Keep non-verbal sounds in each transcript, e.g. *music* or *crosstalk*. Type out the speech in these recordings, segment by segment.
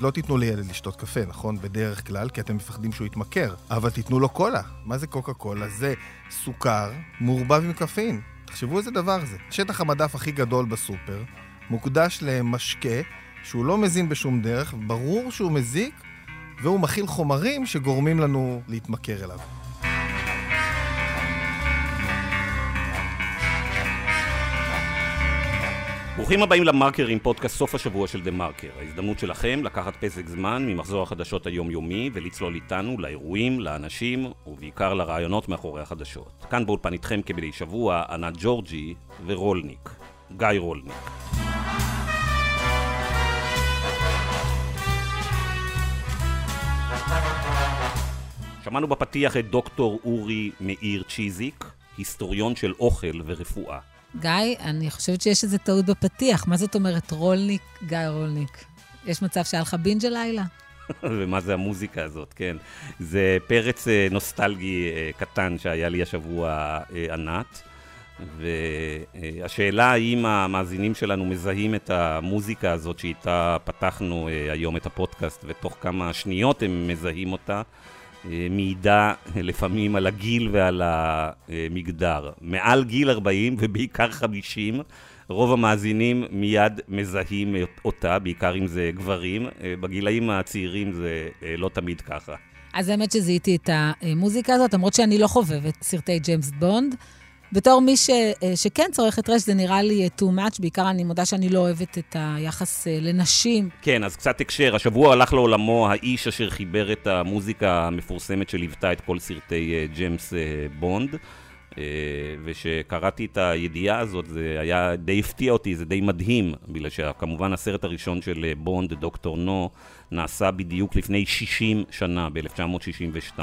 לא תיתנו לילד לשתות קפה, נכון? בדרך כלל, כי אתם מפחדים שהוא יתמכר. אבל תיתנו לו קולה. מה זה קוקה קולה? זה סוכר מעורבב עם קפאין. תחשבו איזה דבר זה. שטח המדף הכי גדול בסופר מוקדש למשקה שהוא לא מזין בשום דרך, ברור שהוא מזיק, והוא מכיל חומרים שגורמים לנו להתמכר אליו. ברוכים הבאים למרקר עם פודקאסט סוף השבוע של דה מרקר. ההזדמנות שלכם לקחת פסק זמן ממחזור החדשות היומיומי ולצלול איתנו לאירועים, לאנשים ובעיקר לרעיונות מאחורי החדשות. כאן באולפן איתכם כבדי שבוע, ענת ג'ורג'י ורולניק. גיא רולניק. שמענו בפתיח את דוקטור אורי מאיר צ'יזיק, היסטוריון של אוכל ורפואה. גיא, אני חושבת שיש איזו טעות בפתיח. מה זאת אומרת רולניק, גיא רולניק? יש מצב שהיה לך בינג' הלילה? *laughs* ומה זה המוזיקה הזאת, כן. זה פרץ אה, נוסטלגי אה, קטן שהיה לי השבוע אה, ענת. והשאלה האם המאזינים שלנו מזהים את המוזיקה הזאת שאיתה פתחנו היום את הפודקאסט ותוך כמה שניות הם מזהים אותה. אה, מעידה לפעמים על הגיל ועל המגדר. מעל גיל 40 ובעיקר 50, רוב המאזינים מיד מזהים אותה, בעיקר אם זה גברים. אה, בגילאים הצעירים זה אה, לא תמיד ככה. אז האמת שזיהיתי את המוזיקה הזאת, למרות שאני לא חובבת סרטי ג'יימס בונד. בתור מי ש, אה, שכן צורכת רשת, זה נראה לי אה, too much, בעיקר אני מודה שאני לא אוהבת את היחס אה, לנשים. כן, אז קצת הקשר. השבוע הלך לעולמו האיש אשר חיבר את המוזיקה המפורסמת שליוותה את כל סרטי ג'יימס בונד. וכשקראתי את הידיעה הזאת, זה היה די הפתיע אותי, זה די מדהים, בגלל שכמובן הסרט הראשון של בונד, דוקטור נו, נעשה בדיוק לפני 60 שנה, ב-1962.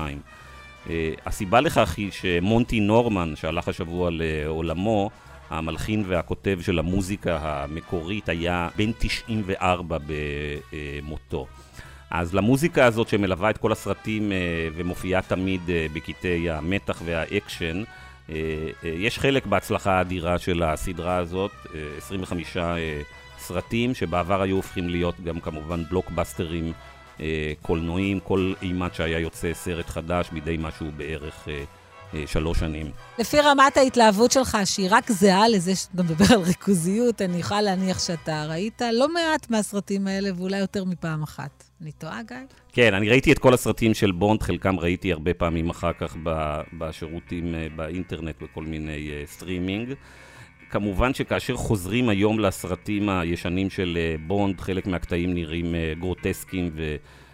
אה, הסיבה לכך היא שמונטי נורמן, שהלך השבוע לעולמו, המלחין והכותב של המוזיקה המקורית, היה בן 94 במותו. אז למוזיקה הזאת שמלווה את כל הסרטים אה, ומופיעה תמיד אה, בקטעי המתח והאקשן, יש חלק בהצלחה האדירה של הסדרה הזאת, 25 סרטים שבעבר היו הופכים להיות גם כמובן בלוקבאסטרים קולנועים, כל אימת שהיה יוצא סרט חדש מדי משהו בערך אה, אה, שלוש שנים. לפי רמת ההתלהבות שלך, שהיא רק זהה לזה שאתה מדבר על ריכוזיות, אני יכולה להניח שאתה ראית לא מעט מהסרטים האלה, ואולי יותר מפעם אחת. אני טועה, גיא? כן, אני ראיתי את כל הסרטים של בונד, חלקם ראיתי הרבה פעמים אחר כך בשירותים באינטרנט, בכל מיני סטרימינג. כמובן שכאשר חוזרים היום לסרטים הישנים של אה, בונד, חלק מהקטעים נראים אה, גרוטסקיים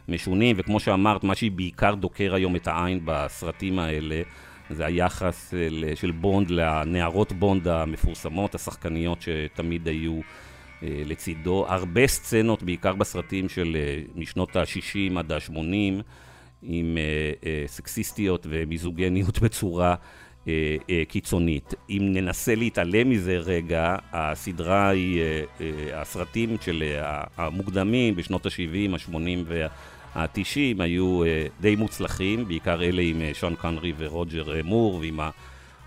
ומשונים, וכמו שאמרת, מה שבעיקר דוקר היום את העין בסרטים האלה, זה היחס אה, של בונד לנערות בונד המפורסמות, השחקניות שתמיד היו לצידו. הרבה סצנות, בעיקר בסרטים של משנות ה-60 עד ה-80, עם סקסיסטיות ומיזוגניות בצורה אה, אה, קיצונית. אם ננסה להתעלם מזה רגע, הסדרה היא, אה, אה, הסרטים של אה, המוקדמים בשנות ה-70, ה-80 וה-90 היו אה, די מוצלחים, בעיקר אלה עם אה, שון קונרי ורוג'ר אה, מור ועם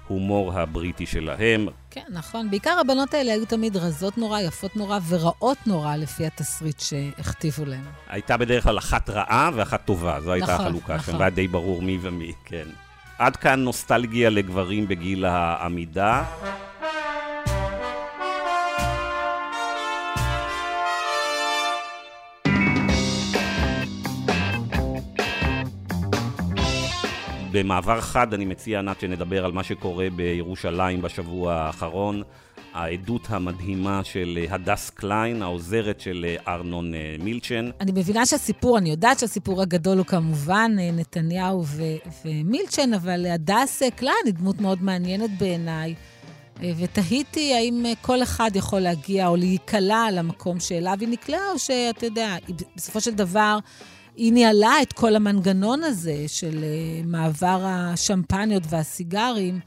ההומור הבריטי שלהם. כן, נכון. בעיקר הבנות האלה היו תמיד רזות נורא, יפות נורא ורעות נורא לפי התסריט שהכתיבו להן. הייתה בדרך כלל אחת רעה ואחת טובה, זו הייתה נכון, החלוקה נכון. שם, והיה די ברור מי ומי, כן. עד כאן נוסטלגיה לגברים בגיל העמידה. במעבר חד אני מציע, ענת, שנדבר על מה שקורה בירושלים בשבוע האחרון. העדות המדהימה של אה, הדס קליין, העוזרת של אה, ארנון אה, מילצ'ן. אני מבינה שהסיפור, אני יודעת שהסיפור הגדול הוא כמובן נתניהו ו- ומילצ'ן, אבל הדס קליין היא דמות מאוד מעניינת בעיניי. ותהיתי האם כל אחד יכול להגיע או להיקלע למקום שאליו היא נקלעה, או שאתה יודע, בסופו של דבר היא ניהלה את כל המנגנון הזה של מעבר השמפניות והסיגרים.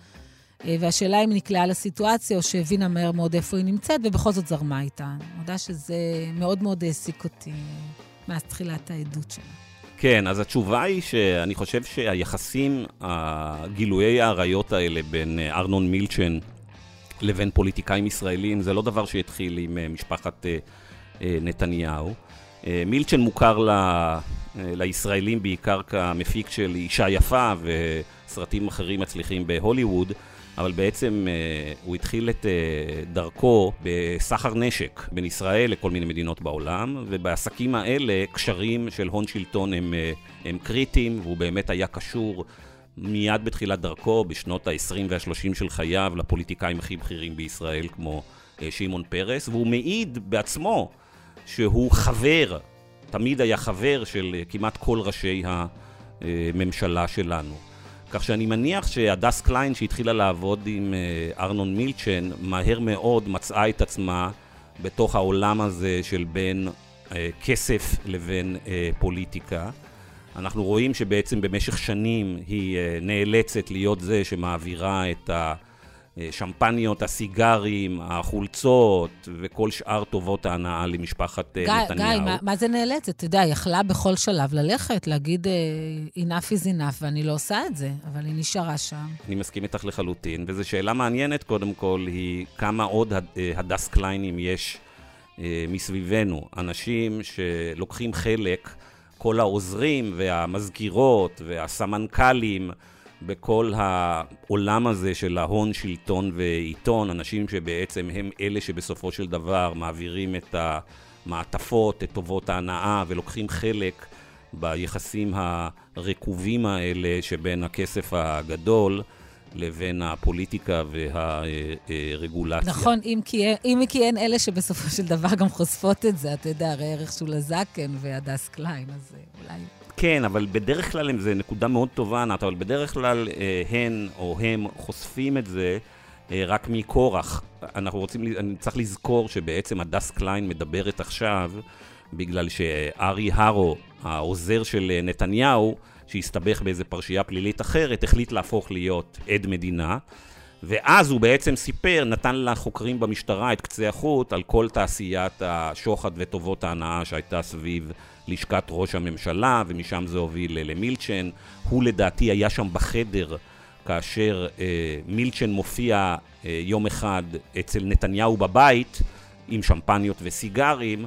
אה, והשאלה אם נקלעה לסיטואציה או שהבינה מהר מאוד איפה היא נמצאת, ובכל זאת זרמה איתה. אני מודה שזה מאוד מאוד העסיק אותי מאז תחילת העדות שלה. כן, אז התשובה היא שאני חושב שהיחסים, הגילויי האריות האלה בין אה, ארנון מילצ'ן לבין פוליטיקאים ישראלים, זה לא דבר שהתחיל עם אה, משפחת נתניהו. מילצ'ן מוכר ל... לישראלים בעיקר כמפיק של אישה יפה וסרטים אחרים מצליחים בהוליווד, אבל בעצם הוא התחיל את דרכו בסחר נשק בין ישראל לכל מיני מדינות בעולם, ובעסקים האלה קשרים של הון שלטון הם, הם קריטיים, והוא באמת היה קשור מיד בתחילת דרכו, בשנות ה-20 וה-30 של חייו, לפוליטיקאים הכי בכירים בישראל, כמו שמעון פרס, והוא מעיד בעצמו שהוא חבר, תמיד היה חבר של כמעט כל ראשי הממשלה שלנו. כך שאני מניח שהדס קליין שהתחילה לעבוד עם ארנון מילצ'ן, מהר מאוד מצאה את עצמה בתוך העולם הזה של בין כסף לבין פוליטיקה. אנחנו רואים שבעצם במשך שנים היא נאלצת להיות זה שמעבירה את השמפניות, הסיגרים, החולצות וכל שאר טובות ההנאה למשפחת גיא, נתניהו. גיא, מה, מה זה נאלצת? אתה יודע, היא יכלה בכל שלב ללכת, להגיד enough is enough, ואני לא עושה את זה, אבל היא נשארה שם. אני מסכים איתך לחלוטין, וזו שאלה מעניינת קודם כל, היא כמה עוד הדס קליינים יש מסביבנו. אנשים שלוקחים חלק כל העוזרים והמזכירות והסמנכלים בכל העולם הזה של ההון, שלטון ועיתון, אנשים שבעצם הם אלה שבסופו של דבר מעבירים את המעטפות, את טובות ההנאה ולוקחים חלק ביחסים הרקובים האלה שבין הכסף הגדול לבין הפוליטיקה והרגולציה. נכון, אם כי, אם כי אלה שבסופו של דבר גם חושפות את זה, אתה יודע, הרי ערך שולה זקן והדס קליין, אז אולי... כן, אבל בדרך כלל, זו נקודה מאוד טובה, ענת, אבל בדרך כלל הן או הם חושפים את זה רק מכורח. אנחנו רוצים, אני צריך לזכור שבעצם הדס קליין מדברת עכשיו בגלל שארי הרו, העוזר של נתניהו, שהסתבך באיזה פרשייה פלילית אחרת, החליט להפוך להיות עד מדינה. ואז הוא בעצם סיפר, נתן לחוקרים במשטרה את קצה החוט על כל תעשיית השוחד וטובות ההנאה שהייתה סביב לשכת ראש הממשלה, ומשם זה הוביל למילצ'ן. הוא לדעתי היה שם בחדר כאשר אה, מילצ'ן מופיע אה, יום אחד אצל נתניהו בבית עם שמפניות וסיגרים,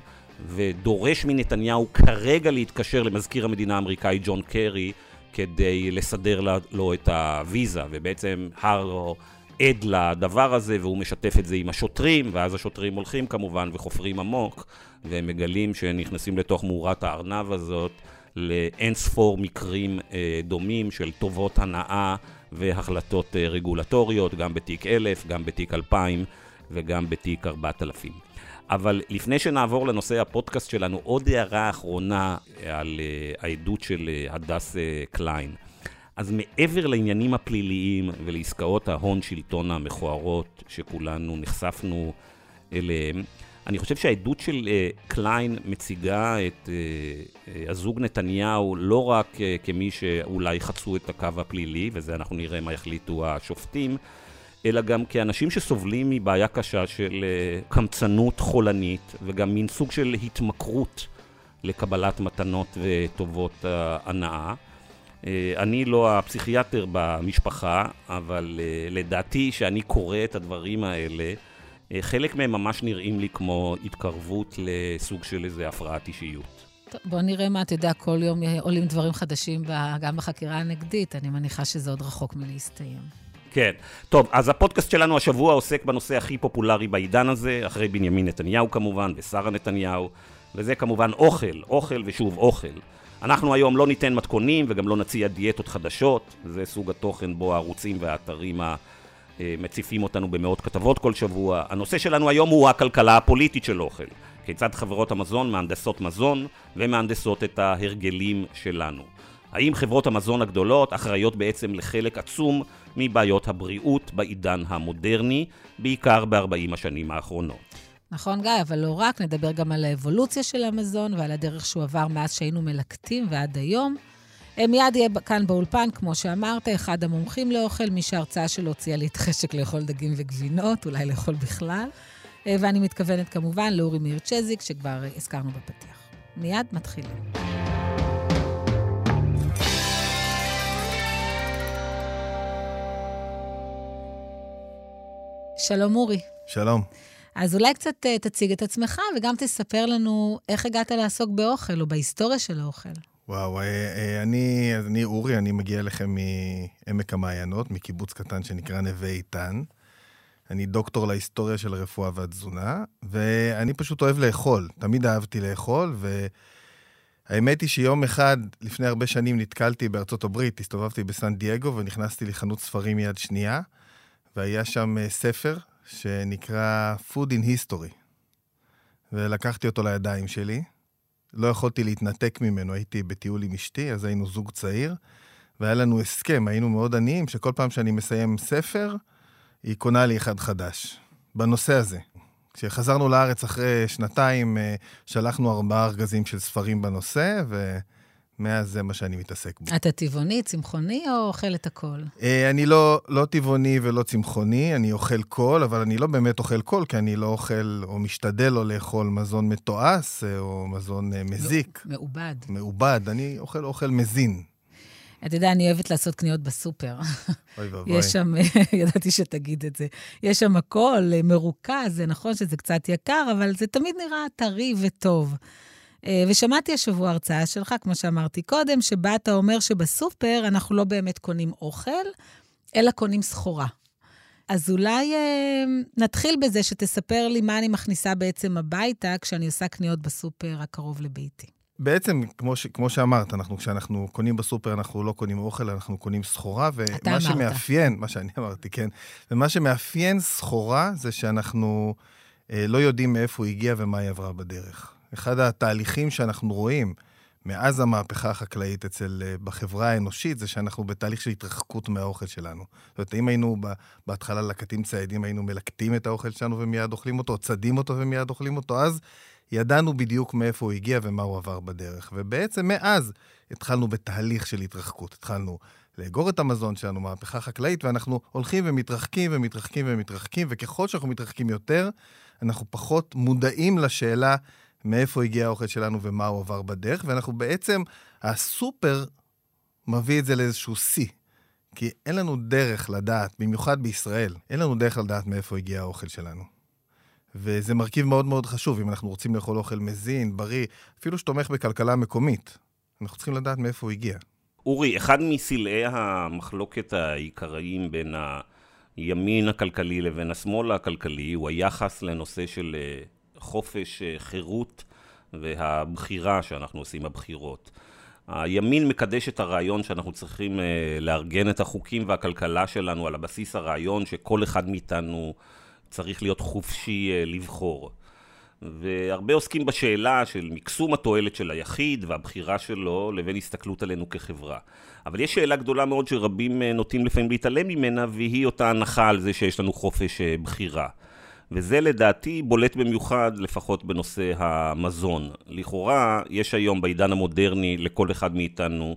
ודורש מנתניהו כרגע להתקשר למזכיר המדינה האמריקאי ג'ון קרי כדי לסדר לו את הוויזה, ובעצם הר עד לדבר הזה, והוא משתף את זה עם השוטרים, ואז השוטרים הולכים כמובן וחופרים עמוק, והם מגלים שנכנסים לתוך מאורת הארנב הזאת לאין ספור מקרים אה, דומים של טובות הנאה והחלטות אה, רגולטוריות, גם בתיק 1000, גם בתיק 2000 וגם בתיק 4000. אבל לפני שנעבור לנושא הפודקאסט שלנו, עוד הערה אחרונה על uh, העדות של uh, הדס uh, קליין. אז מעבר לעניינים הפליליים ולעסקאות ההון שלטון המכוערות שכולנו נחשפנו אליהם, אני חושב שהעדות של uh, קליין מציגה את uh, uh, הזוג נתניהו לא רק uh, כמי שאולי חצו את הקו הפלילי, וזה אנחנו נראה מה יחליטו השופטים, אלא גם כאנשים שסובלים מבעיה קשה של קמצנות חולנית וגם מין סוג של התמכרות לקבלת מתנות וטובות הנאה. אני לא הפסיכיאטר במשפחה, אבל לדעתי שאני קורא את הדברים האלה, חלק מהם ממש נראים לי כמו התקרבות לסוג של איזה הפרעת אישיות. טוב, בוא נראה מה, אתה יודע, כל יום עולים דברים חדשים גם בחקירה הנגדית, אני מניחה שזה עוד רחוק מלהסתיים. כן. טוב, אז הפודקאסט שלנו השבוע עוסק בנושא הכי פופולרי בעידן הזה, אחרי בנימין נתניהו כמובן, ושרה נתניהו, וזה כמובן אוכל, אוכל ושוב אוכל. אנחנו היום לא ניתן מתכונים וגם לא נציע דיאטות חדשות, זה סוג התוכן בו הערוצים והאתרים מציפים אותנו במאות כתבות כל שבוע. הנושא שלנו היום הוא הכלכלה הפוליטית של אוכל. כיצד חברות המזון מהנדסות מזון ומהנדסות את ההרגלים שלנו. האם חברות המזון הגדולות אחראיות בעצם לחלק עצום מבעיות הבריאות בעידן המודרני, בעיקר ב-40 השנים האחרונות. נכון, גיא, אבל לא רק, נדבר גם על האבולוציה של המזון ועל הדרך שהוא עבר מאז שהיינו מלקטים ועד היום. מיד יהיה כאן באולפן, כמו שאמרת, אחד המומחים לאוכל, מי שההרצאה שלו הוציאה לי את חשק לאכול דגים וגבינות, אולי לאכול בכלל. ואני מתכוונת כמובן לאורי מאיר צ'זיק, שכבר הזכרנו בפתיח. מיד מתחילים. שלום, אורי. שלום. אז אולי קצת uh, תציג את עצמך וגם תספר לנו איך הגעת לעסוק באוכל או בהיסטוריה של האוכל. וואו, אני, אני אורי, אני מגיע אליכם מעמק המעיינות, מקיבוץ קטן שנקרא נווה איתן. אני דוקטור להיסטוריה של הרפואה והתזונה, ואני פשוט אוהב לאכול. תמיד אהבתי לאכול, והאמת היא שיום אחד, לפני הרבה שנים, נתקלתי בארצות הברית, הסתובבתי בסן דייגו ונכנסתי לחנות ספרים יד שנייה, והיה שם אה, ספר שנקרא Food in History, ולקחתי אותו לידיים שלי. לא יכולתי להתנתק ממנו, הייתי בטיול עם אשתי, אז היינו זוג צעיר, והיה לנו הסכם, היינו מאוד עניים, שכל פעם שאני מסיים ספר, היא קונה לי אחד חדש, בנושא הזה. כשחזרנו לארץ אחרי שנתיים, אה, שלחנו ארבעה ארגזים של ספרים בנושא, ומאז זה מה שאני מתעסק בו. אתה טבעוני, צמחוני, או אוכל את הכל? אה, אני לא, לא טבעוני ולא צמחוני, אני אוכל קול, אבל אני לא באמת אוכל קול, כי אני לא אוכל או משתדל לא לאכול מזון מתועש אה, או מזון מזיק. מעובד. מעובד, אני אוכל אוכל מזין. אתה יודע, אני אוהבת לעשות קניות בסופר. אוי ואבוי. יש שם, *laughs* ידעתי שתגיד את זה, יש שם הכל אה, מרוכז, זה נכון שזה קצת יקר, אבל זה תמיד נראה טרי וטוב. אה, ושמעתי השבוע הרצאה שלך, כמו שאמרתי קודם, שבה אתה אומר שבסופר אנחנו לא באמת קונים אוכל, אלא קונים סחורה. אז אולי אה, נתחיל בזה שתספר לי מה אני מכניסה בעצם הביתה כשאני עושה קניות בסופר הקרוב לביתי. בעצם, כמו, ש, כמו שאמרת, אנחנו, כשאנחנו קונים בסופר, אנחנו לא קונים אוכל, אנחנו קונים סחורה, ומה. שמאפיין, מה שאני אמרתי, כן, ומה שמאפיין סחורה זה שאנחנו אה, לא יודעים מאיפה היא הגיעה ומה היא עברה בדרך. אחד התהליכים שאנחנו רואים מאז המהפכה החקלאית אצל, אה, בחברה האנושית, זה שאנחנו בתהליך של התרחקות מהאוכל שלנו. זאת אומרת, אם היינו בהתחלה לקטים ציידים, היינו מלקטים את האוכל שלנו ומיד אוכלים אותו, או צדים אותו ומיד אוכלים אותו, אז ידענו בדיוק מאיפה הוא הגיע ומה הוא עבר בדרך. ובעצם מאז התחלנו בתהליך של התרחקות. התחלנו לאגור את המזון שלנו, מהפכה חקלאית, ואנחנו הולכים ומתרחקים ומתרחקים ומתרחקים, וככל שאנחנו מתרחקים יותר, אנחנו פחות מודעים לשאלה מאיפה הגיע האוכל שלנו ומה הוא עבר בדרך, ואנחנו בעצם, הסופר מביא את זה לאיזשהו שיא. כי אין לנו דרך לדעת, במיוחד בישראל, אין לנו דרך לדעת מאיפה הגיע האוכל שלנו. וזה מרכיב מאוד מאוד חשוב, אם אנחנו רוצים לאכול אוכל מזין, בריא, אפילו שתומך בכלכלה מקומית. אנחנו צריכים לדעת מאיפה הוא הגיע. אורי, אחד מסלעי המחלוקת העיקריים בין הימין הכלכלי לבין השמאל הכלכלי הוא היחס לנושא של אה, חופש, אה, חירות והבחירה שאנחנו עושים בבחירות. הימין מקדש את הרעיון שאנחנו צריכים אה, לארגן את החוקים והכלכלה שלנו על הבסיס הרעיון שכל אחד מאיתנו צריך להיות חופשי אה, לבחור. והרבה עוסקים בשאלה של מקסום התועלת של היחיד והבחירה שלו לבין הסתכלות עלינו כחברה. אבל יש שאלה גדולה מאוד שרבים נוטים לפעמים להתעלם ממנה, והיא אותה הנחה על זה שיש לנו חופש בחירה. וזה לדעתי בולט במיוחד, לפחות בנושא המזון. לכאורה, יש היום בעידן המודרני לכל אחד מאיתנו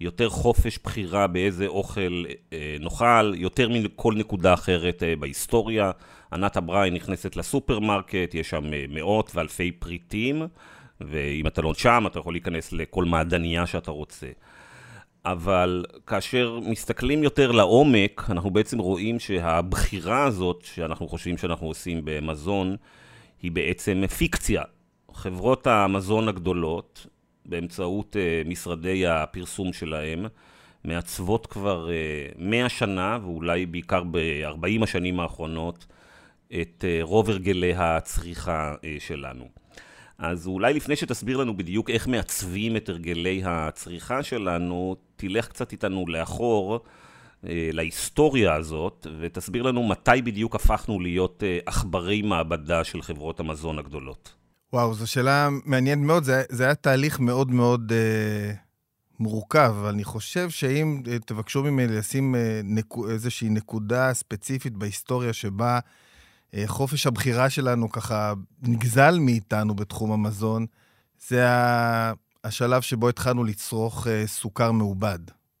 יותר חופש בחירה באיזה אוכל אה, נאכל, יותר מכל נקודה אחרת אה, בהיסטוריה. ענת הבראי נכנסת לסופרמרקט, יש שם אה, מאות ואלפי פריטים, ואם אתה לא שם, אתה יכול להיכנס לכל מעדניה שאתה רוצה. אבל כאשר מסתכלים יותר לעומק, אנחנו בעצם רואים שהבחירה הזאת שאנחנו חושבים שאנחנו עושים במזון, היא בעצם פיקציה. חברות המזון הגדולות, באמצעות uh, משרדי הפרסום שלהם, מעצבות כבר uh, 100 שנה, ואולי בעיקר ב-40 השנים האחרונות, את uh, רוב הרגלי הצריכה שלנו. אז אולי לפני שתסביר לנו בדיוק איך מעצבים את הרגלי הצריכה שלנו, תלך קצת איתנו לאחור, אה, להיסטוריה הזאת, ותסביר לנו מתי בדיוק הפכנו להיות אה, עכברי מעבדה של חברות המזון הגדולות. וואו, זו שאלה מעניינת מאוד. זה, זה היה תהליך מאוד מאוד אה, מורכב, אבל אני חושב שאם אה, תבקשו ממני לשים אה, נקו, איזושהי נקודה ספציפית בהיסטוריה שבה חופש הבחירה שלנו ככה נגזל מאיתנו בתחום המזון, זה השלב שבו התחלנו לצרוך אה, סוכר מעובד.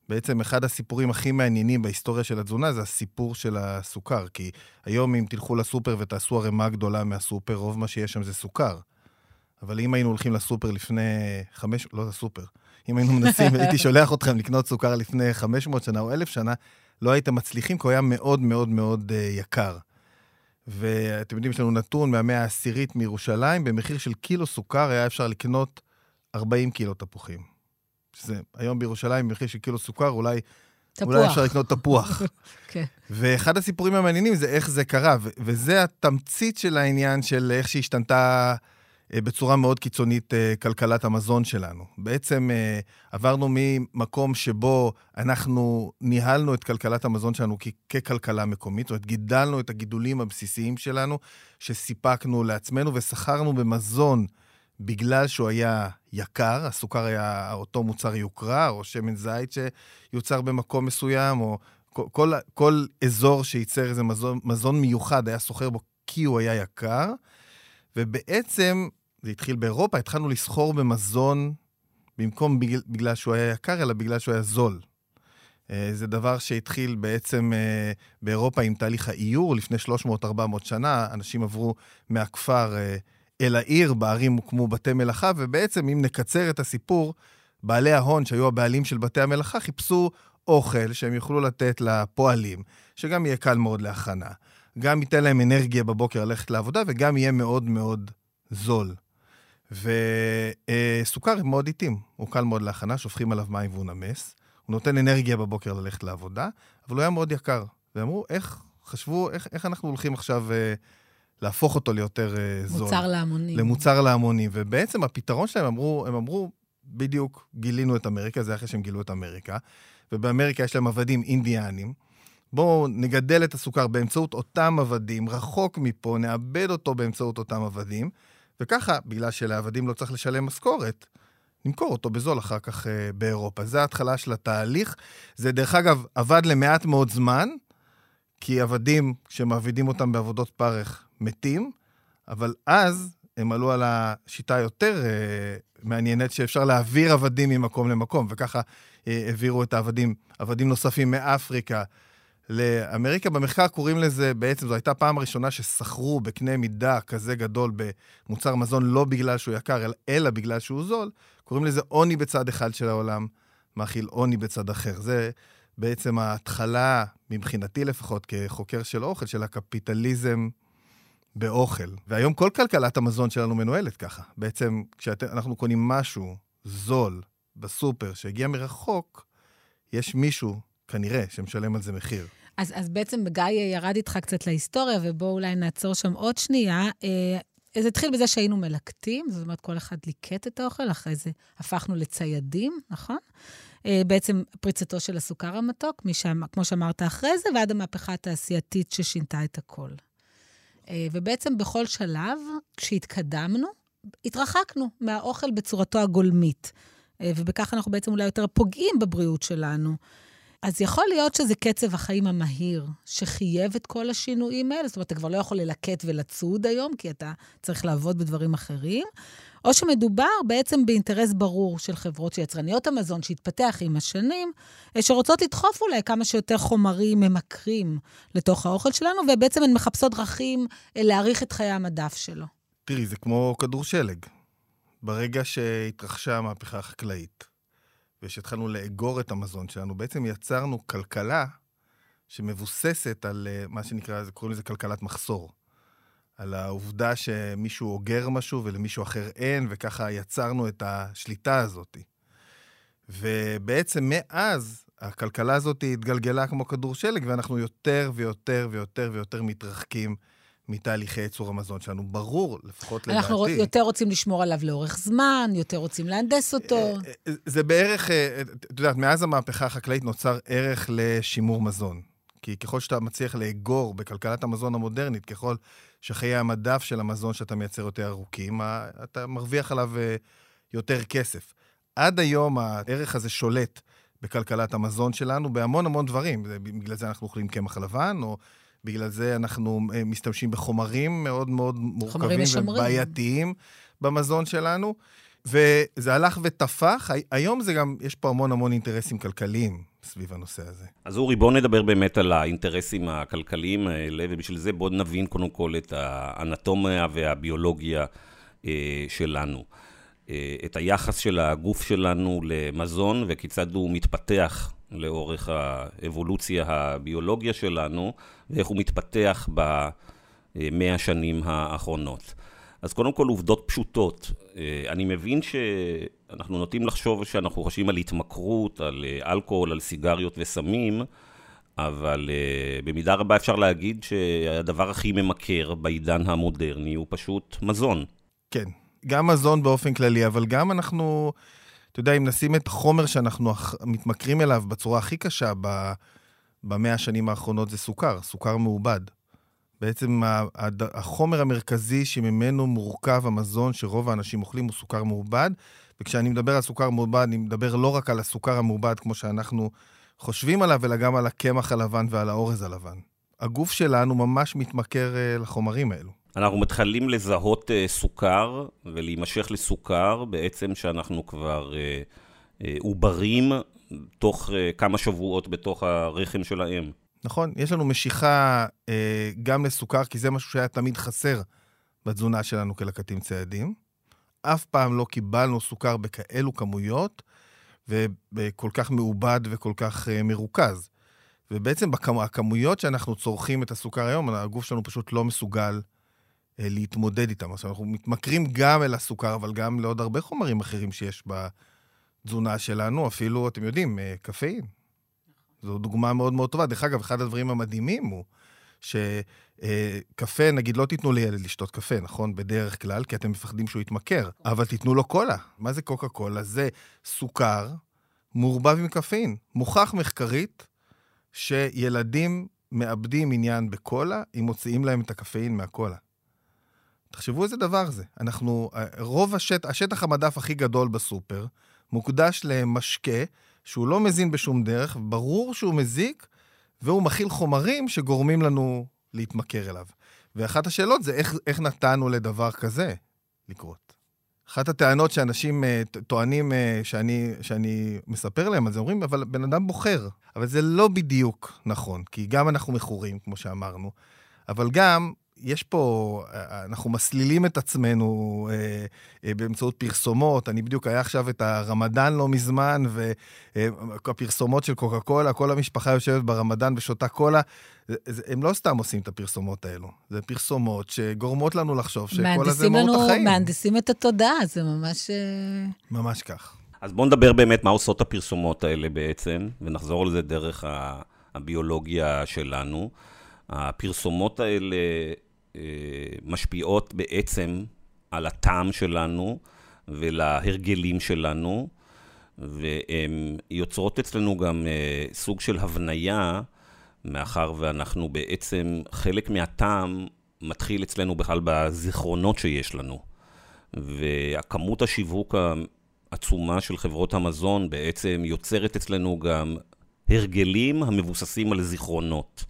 בעצם אחד הסיפורים הכי מעניינים בהיסטוריה של התזונה זה הסיפור של הסוכר, כי היום אם תלכו לסופר ותעשו ערימה גדולה מהסופר, רוב מה שיש שם זה סוכר. אבל אם היינו הולכים לסופר לפני חמש, לא לסופר, אם היינו מנסים, הייתי *laughs* שולח אתכם לקנות סוכר לפני 500 שנה או 1,000 שנה, לא הייתם מצליחים, כי הוא היה מאוד מאוד מאוד uh, יקר. ואתם יודעים, יש לנו נתון מהמאה העשירית מירושלים, במחיר של קילו סוכר היה אפשר לקנות 40 קילו תפוחים. שזה היום בירושלים, במחיר של קילו סוכר, אולי, תפוח. אולי אפשר לקנות תפוח. *laughs* כן. ואחד הסיפורים המעניינים זה איך זה קרה, ו- וזה התמצית של העניין של איך שהשתנתה בצורה מאוד קיצונית אה, כלכלת המזון שלנו. בעצם אה, עברנו ממקום שבו אנחנו ניהלנו את כלכלת המזון שלנו ככלכלה מקומית, זאת אומרת, גידלנו את הגידולים הבסיסיים שלנו, שסיפקנו לעצמנו ושכרנו במזון בגלל שהוא היה יקר, הסוכר היה אותו מוצר יוקרה, או שמן זית שיוצר במקום מסוים, או כל, כל, כל אזור שייצר איזה מזון, מזון מיוחד היה סוחר בו כי הוא היה יקר, ובעצם, זה התחיל באירופה, התחלנו לסחור במזון במקום בגלל, בגלל שהוא היה יקר, אלא בגלל שהוא היה זול. אה, זה דבר שהתחיל בעצם אה, באירופה עם תהליך האיור לפני 300-400 שנה. אנשים עברו מהכפר אה, אל העיר, בערים הוקמו בתי מלאכה, ובעצם, אם נקצר את הסיפור, בעלי ההון, שהיו הבעלים של בתי המלאכה, חיפשו אוכל שהם יוכלו לתת לפועלים, שגם יהיה קל מאוד להכנה. גם ייתן להם אנרגיה בבוקר ללכת לעבודה, וגם יהיה מאוד מאוד זול. וסוכר הם מאוד איטים, הוא קל מאוד להכנה, שופכים עליו מים והוא נמס. הוא נותן אנרגיה בבוקר ללכת לעבודה, אבל הוא היה מאוד יקר. ואמרו, איך, חשבו, איך, איך אנחנו הולכים עכשיו אה, להפוך אותו ליותר אה, זול? מוצר להמונים. למוצר להמונים. ובעצם הפתרון שלהם, אמרו, הם אמרו, בדיוק גילינו את אמריקה, זה אחרי שהם גילו את אמריקה, ובאמריקה יש להם עבדים אינדיאנים. בואו נגדל את הסוכר באמצעות אותם עבדים, רחוק מפה, נאבד אותו באמצעות אותם עבדים, וככה, בגלל שלעבדים לא צריך לשלם משכורת, נמכור אותו בזול אחר כך אה, באירופה. זה ההתחלה של התהליך. זה, דרך אגב, עבד למעט מאוד זמן, כי עבדים, כשמעבידים אותם בעבודות פרך, מתים, אבל אז הם עלו על השיטה היותר אה, מעניינת, שאפשר להעביר עבדים ממקום למקום, וככה אה, העבירו את העבדים, עבדים נוספים מאפריקה לאמריקה. במחקר קוראים לזה, בעצם זו הייתה הפעם הראשונה שסחרו בקנה מידה כזה גדול במוצר מזון, לא בגלל שהוא יקר, אלא בגלל שהוא זול. קוראים לזה עוני בצד אחד של העולם, מאכיל עוני בצד אחר. זה בעצם ההתחלה, מבחינתי לפחות, כחוקר של אוכל, של הקפיטליזם באוכל. והיום כל כלכלת המזון שלנו מנוהלת ככה. בעצם, כשאנחנו קונים משהו זול בסופר שהגיע מרחוק, יש מישהו, כנראה, שמשלם על זה מחיר. אז, אז בעצם גיא ירד איתך קצת להיסטוריה, ובואו אולי נעצור שם עוד שנייה. אה, זה התחיל בזה שהיינו מלקטים, זאת אומרת, כל אחד ליקט את האוכל, אחרי זה הפכנו לציידים, נכון? אה, בעצם פריצתו של הסוכר המתוק, משם, כמו שאמרת אחרי זה, ועד המהפכה התעשייתית ששינתה את הכל. אה, ובעצם בכל שלב, כשהתקדמנו, התרחקנו מהאוכל בצורתו הגולמית. אה, ובכך אנחנו בעצם אולי יותר פוגעים בבריאות שלנו. אז יכול להיות שזה קצב החיים המהיר שחייב את כל השינויים האלה, זאת אומרת, אתה כבר לא יכול ללקט ולצוד היום, כי אתה צריך לעבוד בדברים אחרים, או שמדובר בעצם באינטרס ברור של חברות שיצרניות המזון, שהתפתח עם השנים, אה, שרוצות לדחוף אולי כמה שיותר חומרים ממכרים לתוך האוכל שלנו, ובעצם הן מחפשות דרכים אה, להאריך את חיי המדף שלו. תראי, זה כמו כדור שלג. ברגע שהתרחשה המהפכה החקלאית, ושהתחלנו לאגור את המזון שלנו, בעצם יצרנו כלכלה שמבוססת על אה, מה שנקרא, קוראים לזה כלכלת מחסור. על העובדה שמישהו אוגר משהו ולמישהו אחר אין, וככה יצרנו את השליטה הזאת. ובעצם מאז הכלכלה הזאת התגלגלה כמו כדור שלג, ואנחנו יותר ויותר ויותר ויותר מתרחקים מתהליכי ייצור המזון שלנו. ברור, לפחות לדעתי. אנחנו יותר רוצים לשמור עליו לאורך זמן, יותר רוצים להנדס אותו. אה, אה, זה בערך, אה, את יודעת, מאז המהפכה החקלאית נוצר ערך לשימור מזון. כי ככל שאתה מצליח לאגור בכלכלת המזון המודרנית, ככל שחיי המדף של המזון שאתה מייצר יותר ארוכים, אתה מרוויח עליו יותר כסף. עד היום הערך הזה שולט בכלכלת המזון שלנו בהמון המון דברים. בגלל זה אנחנו אוכלים קמח לבן, או בגלל זה אנחנו אה, משתמשים בחומרים מאוד מאוד מורכבים ובעייתיים במזון שלנו. וזה הלך ותפח. היום זה גם, יש פה המון המון אינטרסים כלכליים סביב הנושא הזה. אז אורי, בואו נדבר באמת על האינטרסים הכלכליים האלה, ובשביל זה בואו נבין קודם כל את האנטומיה והביולוגיה אה, שלנו. אה, את היחס של הגוף שלנו למזון וכיצד הוא מתפתח לאורך האבולוציה הביולוגיה שלנו, ואיך הוא מתפתח מאה שנים האחרונות. אז קודם כל עובדות פשוטות. אני מבין שאנחנו נוטים לחשוב שאנחנו חושבים על התמכרות, על אלכוהול, על סיגריות וסמים, אבל uh, במידה רבה אפשר להגיד שהדבר הכי ממכר בעידן המודרני הוא פשוט מזון. כן, גם מזון באופן כללי, אבל גם אנחנו, אתה יודע, אם נשים את החומר שאנחנו מתמכרים אליו בצורה הכי קשה במאה השנים האחרונות, זה סוכר, סוכר מעובד. בעצם החומר המרכזי שממנו מורכב המזון שרוב האנשים אוכלים הוא סוכר מעובד, וכשאני מדבר על סוכר מעובד, אני מדבר לא רק על הסוכר המעובד כמו שאנחנו חושבים עליו, אלא גם על הקמח הלבן ועל האורז הלבן. הגוף שלנו ממש מתמכר uh, לחומרים האלו. אנחנו מתחילים לזהות uh, סוכר ולהימשך לסוכר, בעצם שאנחנו כבר uh, uh, עוברים תוך כמה שבועות בתוך הרחם של האם. נכון, יש לנו משיכה גם לסוכר, כי זה משהו שהיה תמיד חסר בתזונה שלנו כלקטים ציידים. אף פעם לא קיבלנו סוכר בכאלו כמויות, וכל כך מעובד וכל כך מרוכז. ובעצם בכמויות שאנחנו צורכים את הסוכר היום, הגוף שלנו פשוט לא מסוגל להתמודד איתם. עכשיו, אנחנו מתמכרים גם אל הסוכר, אבל גם לעוד הרבה חומרים אחרים שיש בתזונה שלנו, אפילו, אתם יודעים, uh, קפאין. זו דוגמה מאוד מאוד טובה. דרך אגב, אחד הדברים המדהימים הוא שקפה, נגיד, לא תיתנו לילד לשתות קפה, נכון? בדרך כלל, כי אתם מפחדים שהוא יתמכר, אבל תיתנו לו קולה. מה זה קוקה קולה? זה סוכר מעורבב עם קפאין. מוכח מחקרית שילדים מאבדים עניין בקולה אם מוציאים להם את הקפאין מהקולה. תחשבו איזה דבר זה. אנחנו, רוב השטח, השטח המדף הכי גדול בסופר מוקדש למשקה שהוא לא מזין בשום דרך, ברור שהוא מזיק, והוא מכיל חומרים שגורמים לנו להתמכר אליו. ואחת השאלות זה איך, איך נתנו לדבר כזה לקרות. אחת הטענות שאנשים uh, טוענים uh, שאני, שאני מספר להם זה, אומרים, אבל בן אדם בוחר. אבל זה לא בדיוק נכון, כי גם אנחנו מכורים, כמו שאמרנו, אבל גם יש פה, אנחנו מסלילים את עצמנו אה, אה, באמצעות פרסומות. אני בדיוק, היה עכשיו את הרמדאן לא מזמן, והפרסומות של קוקה קולה, כל המשפחה יושבת ברמדאן ושותה קולה. הם לא סתם עושים את הפרסומות האלו, זה פרסומות שגורמות לנו לחשוב שקולה זה מהות החיים. מהנדסים את התודעה, זה ממש... אה, ממש כך. אז בואו נדבר באמת מה עושות הפרסומות האלה בעצם, ונחזור על זה דרך הביולוגיה שלנו. הפרסומות האלה אה, משפיעות בעצם על הטעם שלנו ולהרגלים שלנו, והן יוצרות אצלנו גם אה, סוג של הבניה, מאחר ואנחנו בעצם, חלק מהטעם מתחיל אצלנו בכלל בזיכרונות שיש לנו. והכמות השיווק העצומה של חברות המזון בעצם יוצרת אצלנו גם הרגלים המבוססים על זיכרונות.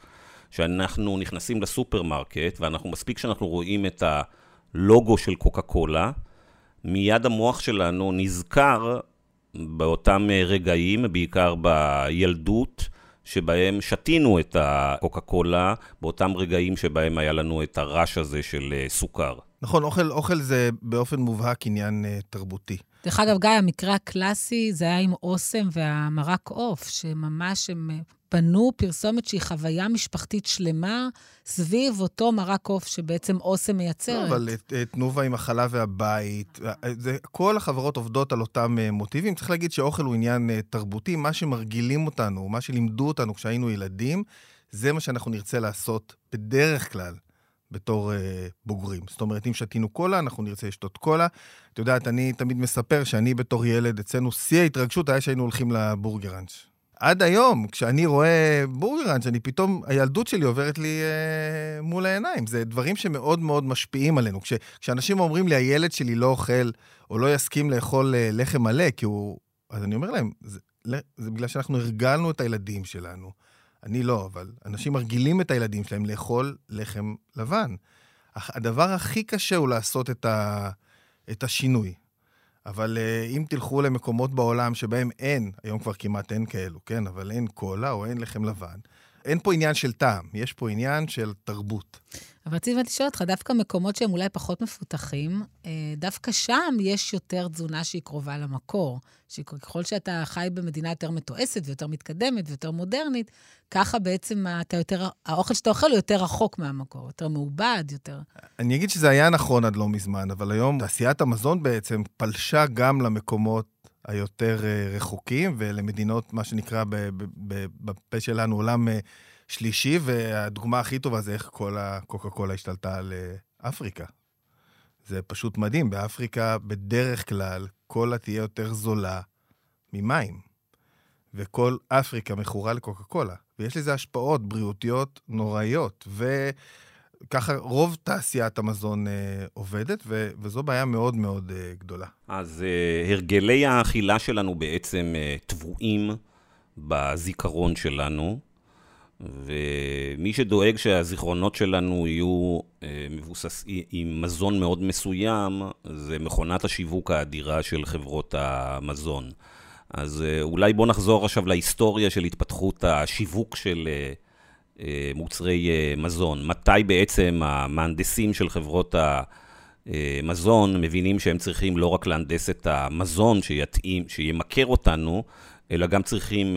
שאנחנו נכנסים לסופרמרקט, ואנחנו, מספיק שאנחנו רואים את הלוגו של קוקה קולה, מיד המוח שלנו נזכר באותם רגעים, בעיקר בילדות, שבהם שתינו את הקוקה קולה, באותם רגעים שבהם היה לנו את הרעש הזה של אה, סוכר. נכון, אוכל, אוכל זה באופן מובהק עניין uh, תרבותי. דרך אגב, גיא, המקרה הקלאסי זה היה עם אוסם והמרק עוף, שממש הם בנו פרסומת שהיא חוויה משפחתית שלמה סביב אותו מרק עוף שבעצם אוסם מייצרת. לא, אבל תנובה עם החלב והבית, זה, כל החברות עובדות על אותם אה, מוטיבים. צריך להגיד שאוכל הוא עניין אה, תרבותי, מה שמרגילים אותנו, מה שלימדו אותנו כשהיינו ילדים, זה מה שאנחנו נרצה לעשות בדרך כלל. בתור uh, בוגרים. זאת אומרת, אם שתינו קולה, אנחנו נרצה לשתות קולה. את יודעת, אני תמיד מספר שאני בתור ילד, אצלנו שיא ההתרגשות היה שהיינו הולכים לבורגראנץ'. עד היום, כשאני רואה בורגראנץ', אני פתאום, הילדות שלי עוברת לי אה, מול העיניים. זה דברים שמאוד מאוד משפיעים עלינו. כש, כשאנשים אומרים לי, הילד שלי לא אוכל, או לא יסכים לאכול אה, לחם מלא, כי הוא... אז אני אומר להם, זה, זה בגלל שאנחנו הרגלנו את הילדים שלנו. אני לא, אבל אנשים מרגילים את הילדים שלהם לאכול לחם לבן. הדבר הכי קשה הוא לעשות את, ה, את השינוי. אבל uh, אם תלכו למקומות בעולם שבהם אין, היום כבר כמעט אין כאלו, כן? אבל אין קולה או אין לחם לבן, אין פה עניין של טעם, יש פה עניין של תרבות. אבל רציתי לשאול אותך, דווקא מקומות שהם אולי פחות מפותחים, אה, דווקא שם יש יותר תזונה שהיא קרובה למקור. שככל שאתה חי במדינה יותר מתועסת ויותר מתקדמת ויותר מודרנית, ככה בעצם אתה יותר, האוכל שאתה אוכל הוא יותר רחוק מהמקור, יותר מעובד, יותר... אני אגיד שזה היה נכון עד לא מזמן, אבל היום תעשיית המזון בעצם פלשה גם למקומות היותר אה, רחוקים ולמדינות, מה שנקרא בפה שלנו, עולם אה, שלישי, והדוגמה הכי טובה זה איך כל הקוקה קולה השתלטה על אה, אפריקה. זה פשוט מדהים, באפריקה בדרך כלל קולה תהיה יותר זולה ממים, וכל אפריקה מכורה לקוקה קולה, ויש לזה השפעות בריאותיות נוראיות, וככה רוב תעשיית המזון אה, עובדת, ו- וזו בעיה מאוד מאוד אה, גדולה. אז אה, הרגלי האכילה שלנו בעצם אה, טבועים בזיכרון שלנו. ומי שדואג שהזיכרונות שלנו יהיו אה, מבוסס עם מזון מאוד מסוים, זה מכונת השיווק האדירה של חברות המזון. אז אה, אולי בואו נחזור עכשיו להיסטוריה של התפתחות השיווק של אה, מוצרי מזון. מתי בעצם המהנדסים של חברות המזון מבינים שהם צריכים לא רק להנדס את המזון שיתאים, שימכר אותנו, אלא גם צריכים...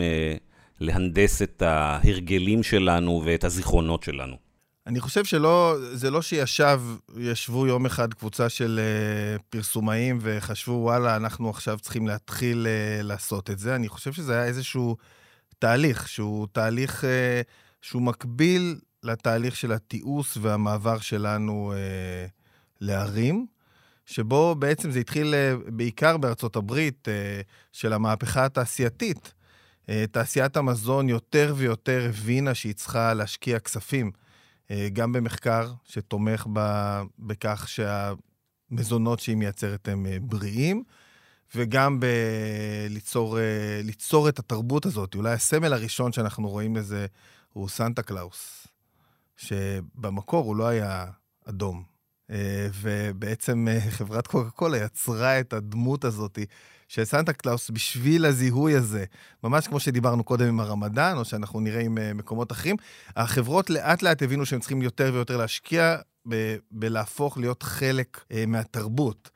להנדס את ההרגלים שלנו ואת הזיכרונות שלנו. אני חושב שלא, זה לא שישב, ישבו יום אחד קבוצה של uh, פרסומאים וחשבו, וואלה, אנחנו עכשיו צריכים להתחיל uh, לעשות את זה. אני חושב שזה היה איזשהו תהליך, שהוא תהליך uh, שהוא מקביל לתהליך של התיעוש והמעבר שלנו uh, לערים, שבו בעצם זה התחיל בעיקר בארצות הברית, של המהפכה התעשייתית. אה, תעשיית המזון יותר ויותר הבינה שהיא צריכה להשקיע כספים, אה, גם במחקר שתומך בכך שהמזונות שהיא מייצרת הם אה, בריאים, וגם בליצור ליצור את התרבות הזאת. אולי הסמל הראשון שאנחנו רואים לזה הוא סנטה קלאוס, שבמקור הוא לא היה אדום. ובעצם חברת קוקה קולה יצרה את הדמות הזאת של סנטה קלאוס בשביל הזיהוי הזה, ממש כמו שדיברנו קודם עם הרמדאן, או שאנחנו נראה עם אה, מקומות אחרים, החברות לאט לאט הבינו שהם צריכים יותר ויותר להשקיע ב- בלהפוך להיות חלק מהתרבות.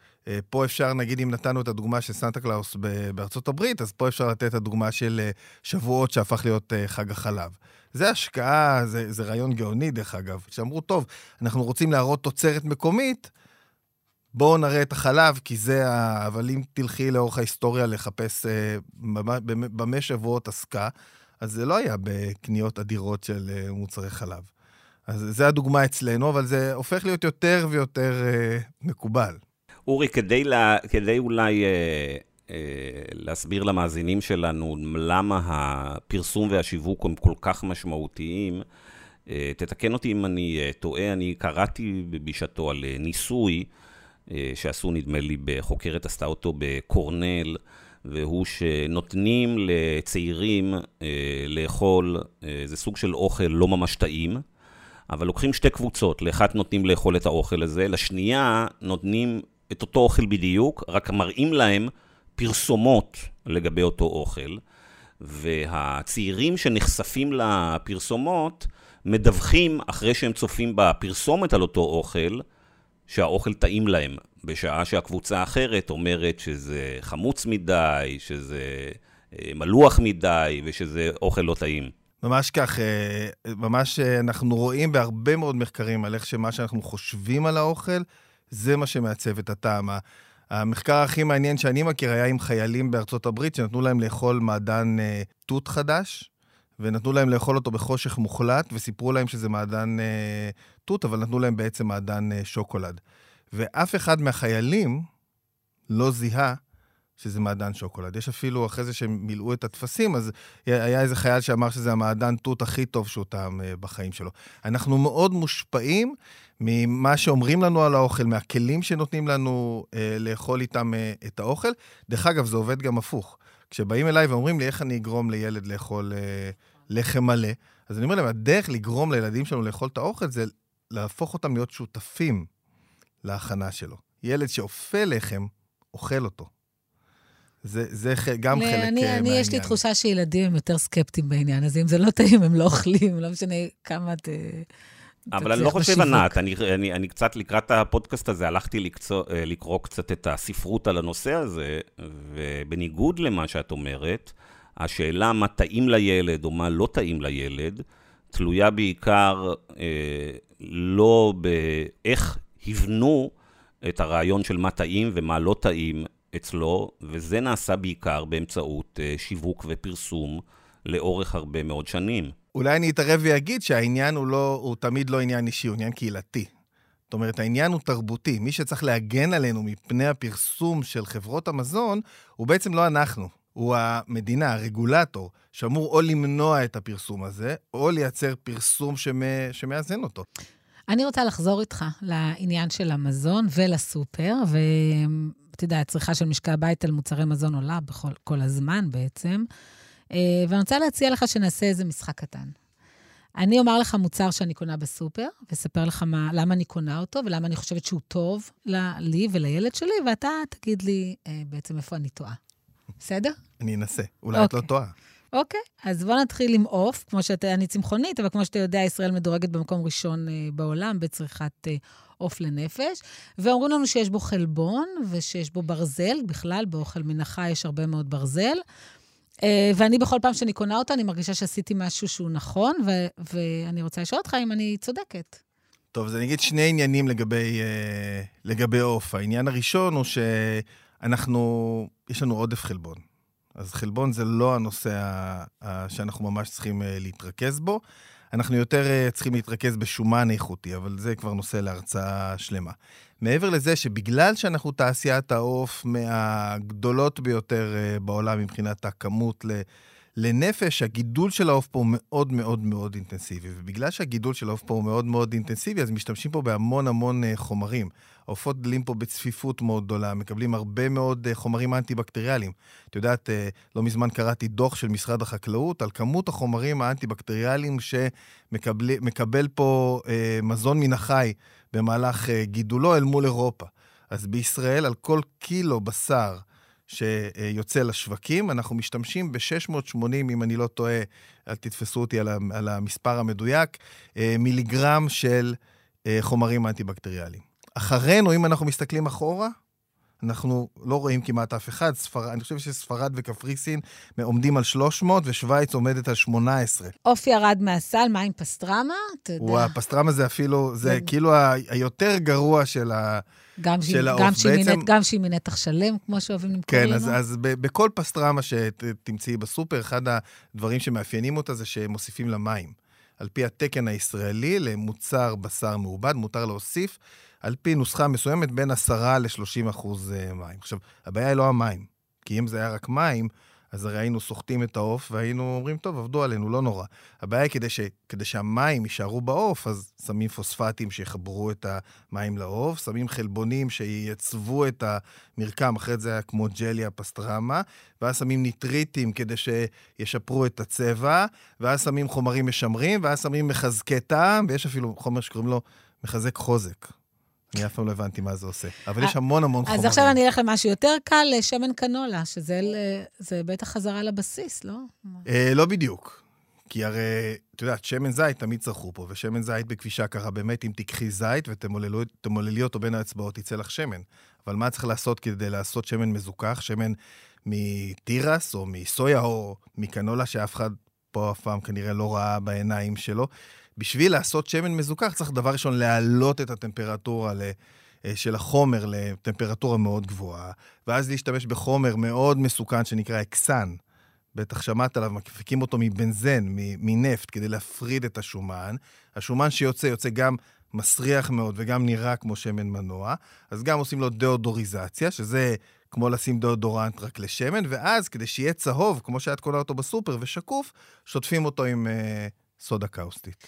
פה אפשר, נגיד, אם נתנו את הדוגמה של סנטה קלאוס בארצות הברית, אז פה אפשר לתת את הדוגמה של שבועות שהפך להיות חג החלב. זה השקעה, זה, זה רעיון גאוני, דרך אגב, שאמרו, טוב, אנחנו רוצים להראות תוצרת מקומית, בואו נראה את החלב, כי זה ה... אבל אם תלכי לאורך ההיסטוריה לחפש אה, במה שבועות עסקה, אז זה לא היה בקניות אדירות של אה, מוצרי חלב. אז זה הדוגמה אצלנו, אבל זה הופך להיות יותר ויותר אה, מקובל. אורי, כדי, לה, כדי אולי אה, להסביר למאזינים שלנו למה הפרסום והשיווק הם כל כך משמעותיים, אה, תתקן אותי אם אני אה, טועה, אני קראתי בשעתו על אה, ניסוי, אה, שעשו, נדמה לי, בחוקרת עשתה אותו בקורנל, והוא שנותנים לצעירים אה, לאכול, אה, זה סוג של אוכל לא ממש טעים, אבל לוקחים שתי קבוצות, לאחת נותנים לאכול את האוכל הזה, לשנייה נותנים את אותו אוכל בדיוק, רק מראים להם פרסומות לגבי אותו אוכל, והצעירים שנחשפים לפרסומות, מדווחים, אחרי שהם צופים בפרסומת על אותו אוכל, שהאוכל טעים להם, בשעה שהקבוצה האחרת אומרת שזה חמוץ מדי, שזה אה, מלוח מדי ושזה אוכל לא טעים. ממש כך, אה, ממש אה, אנחנו רואים בהרבה מאוד מחקרים על איך שמה שאנחנו חושבים על האוכל, זה מה שמעצב את הטעם. המחקר הכי מעניין שאני מכיר היה עם חיילים בארצות הברית, שנתנו להם לאכול מעדן תות חדש, ונתנו להם לאכול אותו בחושך מוחלט, וסיפרו להם שזה מעדן אה, תות, אבל נתנו להם בעצם מעדן אה, שוקולד. ואף אחד מהחיילים לא זיהה שזה מעדן שוקולד. יש אפילו, אחרי זה שהם מילאו את הטפסים, אז היה איזה חייל שאמר שזה המעדן תות הכי טוב שהוא טעם אה, בחיים שלו. אנחנו מאוד מושפעים ממה שאומרים לנו על האוכל, מהכלים שנותנים לנו אה, לאכול איתם אה, את האוכל. דרך אגב, זה עובד גם הפוך. כשבאים אליי ואומרים לי איך אני אגרום לילד לאכול אה, לחם מלא, אז אני אומר להם, הדרך לגרום לילדים שלנו לאכול את האוכל זה להפוך אותם להיות שותפים להכנה שלו. ילד שאופה לחם, אוכל אותו. זה, זה גם חלק אני, מהעניין. אני, יש לי תחושה שילדים הם יותר סקפטיים בעניין הזה. אם זה לא טעים, הם לא אוכלים, לא משנה כמה את... אבל אני לא חושב, ענת, אני, אני, אני קצת לקראת הפודקאסט הזה הלכתי לקצוע, לקרוא קצת את הספרות על הנושא הזה, ובניגוד למה שאת אומרת, השאלה מה טעים לילד או מה לא טעים לילד, תלויה בעיקר אה, לא באיך הבנו את הרעיון של מה טעים ומה לא טעים אצלו, וזה נעשה בעיקר באמצעות אה, שיווק ופרסום לאורך הרבה מאוד שנים. אולי אני אתערב ואגיד שהעניין הוא, לא, הוא תמיד לא עניין אישי, הוא עניין קהילתי. זאת אומרת, העניין הוא תרבותי. מי שצריך להגן עלינו מפני הפרסום של חברות המזון, הוא בעצם לא אנחנו. הוא המדינה, הרגולטור, שאמור או למנוע את הפרסום הזה, או לייצר פרסום שמאזן אותו. אני רוצה לחזור איתך לעניין של המזון ולסופר, ואתה יודע, הצריכה של משקי הבית על מוצרי מזון עולה בכל, כל הזמן בעצם. אה, ואני רוצה להציע לך שנעשה איזה משחק קטן. אני אומר לך מוצר שאני קונה בסופר, ואספר לך מה, למה אני קונה אותו ולמה אני חושבת שהוא טוב לי ולילד שלי, ואתה תגיד לי אה, בעצם איפה אני טועה. בסדר? אני אנסה, אולי את לא אוקיי. טועה. אוקיי, אז בוא נתחיל עם עוף. כמו שאתה, אני צמחונית, אבל כמו שאתה יודע, ישראל מדורגת במקום ראשון אה, בעולם בצריכת אה, עוף אה, לנפש. ואומרים לנו שיש בו חלבון ושיש בו ברזל. בכלל, באוכל מן החי יש הרבה מאוד ברזל. אה, ואני, בכל פעם שאני קונה אותה, אני מרגישה שעשיתי משהו שהוא נכון, ו- ואני רוצה לשאול אותך אם אני צודקת. טוב, אז אני אגיד שני עניינים לגבי, אה, לגבי עוף. העניין הראשון הוא שאנחנו, יש לנו עודף חלבון. אז חלבון זה לא הנושא ה- ה- שאנחנו ממש צריכים אה, להתרכז בו. אנחנו יותר צריכים להתרכז בשומן איכותי, אבל זה כבר נושא להרצאה שלמה. מעבר לזה שבגלל שאנחנו תעשיית העוף מהגדולות ביותר בעולם מבחינת הכמות לנפש, הגידול של העוף פה הוא מאוד מאוד מאוד אינטנסיבי. ובגלל שהגידול של העוף פה הוא מאוד מאוד אינטנסיבי, אז משתמשים פה בהמון המון אה, חומרים. העופות גדלים פה בצפיפות מאוד גדולה, מקבלים הרבה מאוד אה, חומרים אנטי-בקטריאליים. את יודעת, אה, לא מזמן קראתי דוח של משרד החקלאות על כמות החומרים האנטי-בקטריאליים שמקבל פה מזון מן החי במהלך גידולו אל מול אירופה. אז בישראל, על כל קילו בשר, שיוצא לשווקים. אנחנו משתמשים ב-680, אם אני לא טועה, אל תתפסו אותי על המספר המדויק, אה, מיליגרם של אה, חומרים אנטי-בקטריאליים. אחרינו, אם אנחנו מסתכלים אחורה, אנחנו לא רואים כמעט אף אחד. ספר... אני חושב שספרד וקפריסין עומדים על 300, ושווייץ עומדת על 18. עוף ירד מהסל, מה עם פסטרמה? אתה יודע. וואו, הפסטרמה זה אפילו, זה כאילו היותר גרוע של ה... גם של העוף. בעצם... גם שהיא מנתח שלם, כמו שאוהבים למכור כן, לנו. כן, אז, אז בכל פסטרמה שתמצאי בסופר, אחד הדברים שמאפיינים אותה זה שהם מוסיפים לה מים. על פי התקן הישראלי, למוצר בשר מעובד, מותר להוסיף, על פי נוסחה מסוימת, בין 10 ל-30 אחוז אה, מים. עכשיו, הבעיה היא לא המים, כי אם זה היה רק מים, אז הרי היינו סוחטים את העוף והיינו אומרים, טוב, עבדו עלינו, לא נורא. הבעיה היא כדי, ש, כדי שהמים יישארו בעוף, אז שמים פוספטים שיחברו את המים לעוף, שמים חלבונים שייצבו את המרקם, אחרי זה היה כמו ג'לי הפסטרמה, ואז שמים ניטריטים כדי שישפרו את הצבע, ואז שמים חומרים משמרים, ואז שמים מחזקי טעם, ויש אפילו חומר שקוראים לו מחזק חוזק. אני אף פעם לא הבנתי מה זה עושה. אבל יש המון המון חומרים. אז עכשיו אני אלך למשהו יותר קל, שמן קנולה, שזה בטח חזרה לבסיס, לא? אה, לא בדיוק. כי הרי, את יודעת, שמן זית תמיד צרכו פה, ושמן זית בכבישה ככה, באמת, אם תיקחי זית ותמוללי אותו בין האצבעות, יצא לך שמן. אבל מה צריך לעשות כדי לעשות שמן מזוכח? שמן מתירס, או מסויה, או מקנולה, שאף אחד פה אף פעם כנראה לא ראה בעיניים שלו. בשביל לעשות שמן מזוכח צריך דבר ראשון להעלות את הטמפרטורה ל... אה, של החומר לטמפרטורה מאוד גבוהה, ואז להשתמש בחומר מאוד מסוכן שנקרא אקסן. בטח שמעת עליו, מפיקים אותו מבנזן, מנפט, כדי להפריד את השומן. השומן שיוצא, יוצא גם מסריח מאוד וגם נראה כמו שמן מנוע. אז גם עושים לו דאודוריזציה, שזה כמו לשים דאודורנט רק לשמן, ואז כדי שיהיה צהוב, כמו שאת קונה אותו בסופר, ושקוף, שוטפים אותו עם אה, סודה קאוסטית.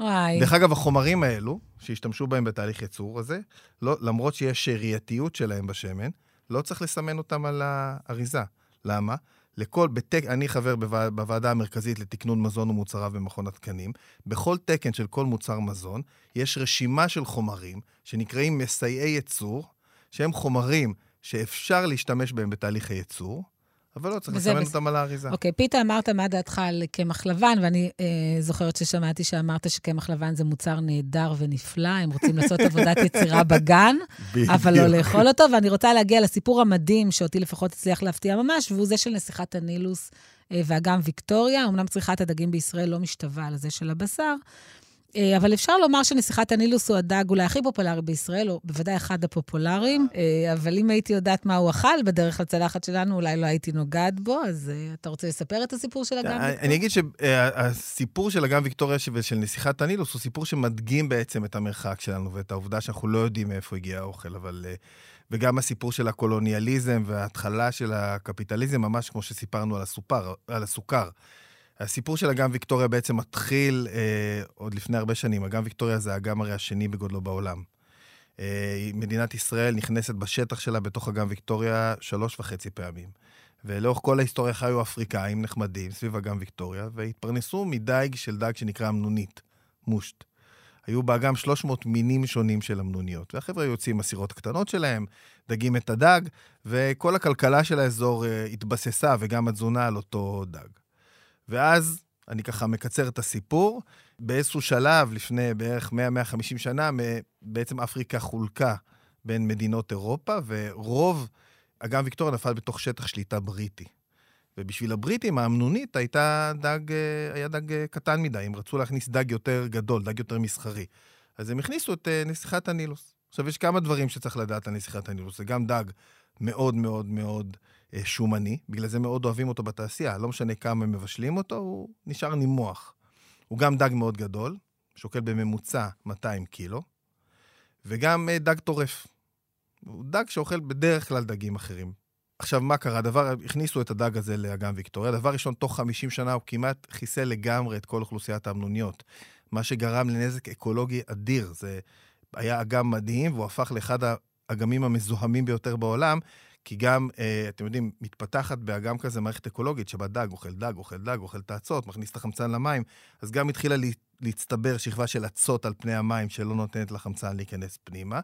וואי. דרך אגב, החומרים האלו, שהשתמשו בהם בתהליך ייצור הזה, לא, למרות שיש שארייתיות שלהם בשמן, לא צריך לסמן אותם על האריזה. למה? לכל, בתק, אני חבר בווע, בוועדה המרכזית לתקנון מזון ומוצריו במכון התקנים. בכל תקן של כל מוצר מזון, יש רשימה של חומרים שנקראים מסייעי ייצור, שהם חומרים שאפשר להשתמש בהם בתהליך הייצור, אבל לא, צריך לסמן אותם על האריזה. אוקיי, פיתה, אמרת מה דעתך על קמח לבן, ואני אה, זוכרת ששמעתי שאמרת שקמח לבן זה מוצר נהדר ונפלא, הם רוצים לעשות *laughs* עבודת יצירה בגן, אבל לא. לאכול אותו, ואני רוצה להגיע לסיפור המדהים, שאותי לפחות הצליח להפתיע ממש, והוא זה של נסיכת הנילוס אה, ואגם ויקטוריה. אמנם צריכת הדגים בישראל לא משתווה לזה של הבשר, אבל אפשר לומר שנסיכת הנילוס הוא הדג אולי הכי פופולרי בישראל, או בוודאי אחד הפופולריים, אה, אבל אם הייתי יודעת מה הוא אכל בדרך לצלחת שלנו, אולי לא הייתי נוגעת בו, אז אה, אתה רוצה לספר את הסיפור של אגם ויקטוריה? אני אגיד שהסיפור של אגם ויקטוריה ושל נסיכת הנילוס הוא סיפור שמדגים בעצם את המרחק שלנו ואת העובדה שאנחנו לא יודעים מאיפה הגיע האוכל, אבל... אה, וגם הסיפור של הקולוניאליזם וההתחלה של הקפיטליזם, ממש כמו שסיפרנו על, הסופר, על הסוכר. הסיפור של אגם ויקטוריה בעצם מתחיל אה, עוד לפני הרבה שנים. אגם ויקטוריה זה האגם הרי השני בגודלו בעולם. אה, מדינת ישראל נכנסת בשטח שלה בתוך אגם ויקטוריה שלוש וחצי פעמים. ולאורך כל ההיסטוריה חיו אפריקאים נחמדים סביב אגם ויקטוריה, והתפרנסו מדייג של דג שנקרא אמנונית, מושט. היו באגם 300 מינים שונים של אמנוניות, והחבר'ה יוצאים עם הסירות הקטנות שלהם, דגים את הדג, וכל הכלכלה של האזור אה, התבססה, וגם התזונה על אותו דג. ואז, אני ככה מקצר את הסיפור, באיזשהו שלב, לפני בערך 100-150 שנה, בעצם אפריקה חולקה בין מדינות אירופה, ורוב אגם ויקטוריה נפל בתוך שטח שליטה בריטי. ובשביל הבריטים, האמנונית הייתה דג, אה, היה דג אה, קטן מדי, הם רצו להכניס דג יותר גדול, דג יותר מסחרי. אז הם הכניסו את אה, נסיכת הנילוס. עכשיו, יש כמה דברים שצריך לדעת על נסיכת הנילוס. זה גם דג מאוד מאוד מאוד שומני, בגלל זה מאוד אוהבים אותו בתעשייה. לא משנה כמה מבשלים אותו, הוא נשאר נימוח. הוא גם דג מאוד גדול, שוקל בממוצע 200 קילו, וגם אה, דג טורף. הוא דג שאוכל בדרך כלל דגים אחרים. עכשיו, מה קרה? דבר, הכניסו את הדג הזה לאגם ויקטוריה. דבר ראשון, תוך 50 שנה הוא כמעט חיסל לגמרי את כל אוכלוסיית האמנוניות, מה שגרם לנזק אקולוגי אדיר. זה היה אגם מדהים, והוא הפך לאחד האגמים המזוהמים ביותר בעולם, כי גם, אה, אתם יודעים, מתפתחת באגם כזה מערכת אקולוגית, שבה דג אוכל דג, אוכל דג, אוכל תאצות, מכניס את החמצן למים, אז גם התחילה לה, להצטבר שכבה של אצות על פני המים שלא נותנת לחמצן להיכנס פנימה.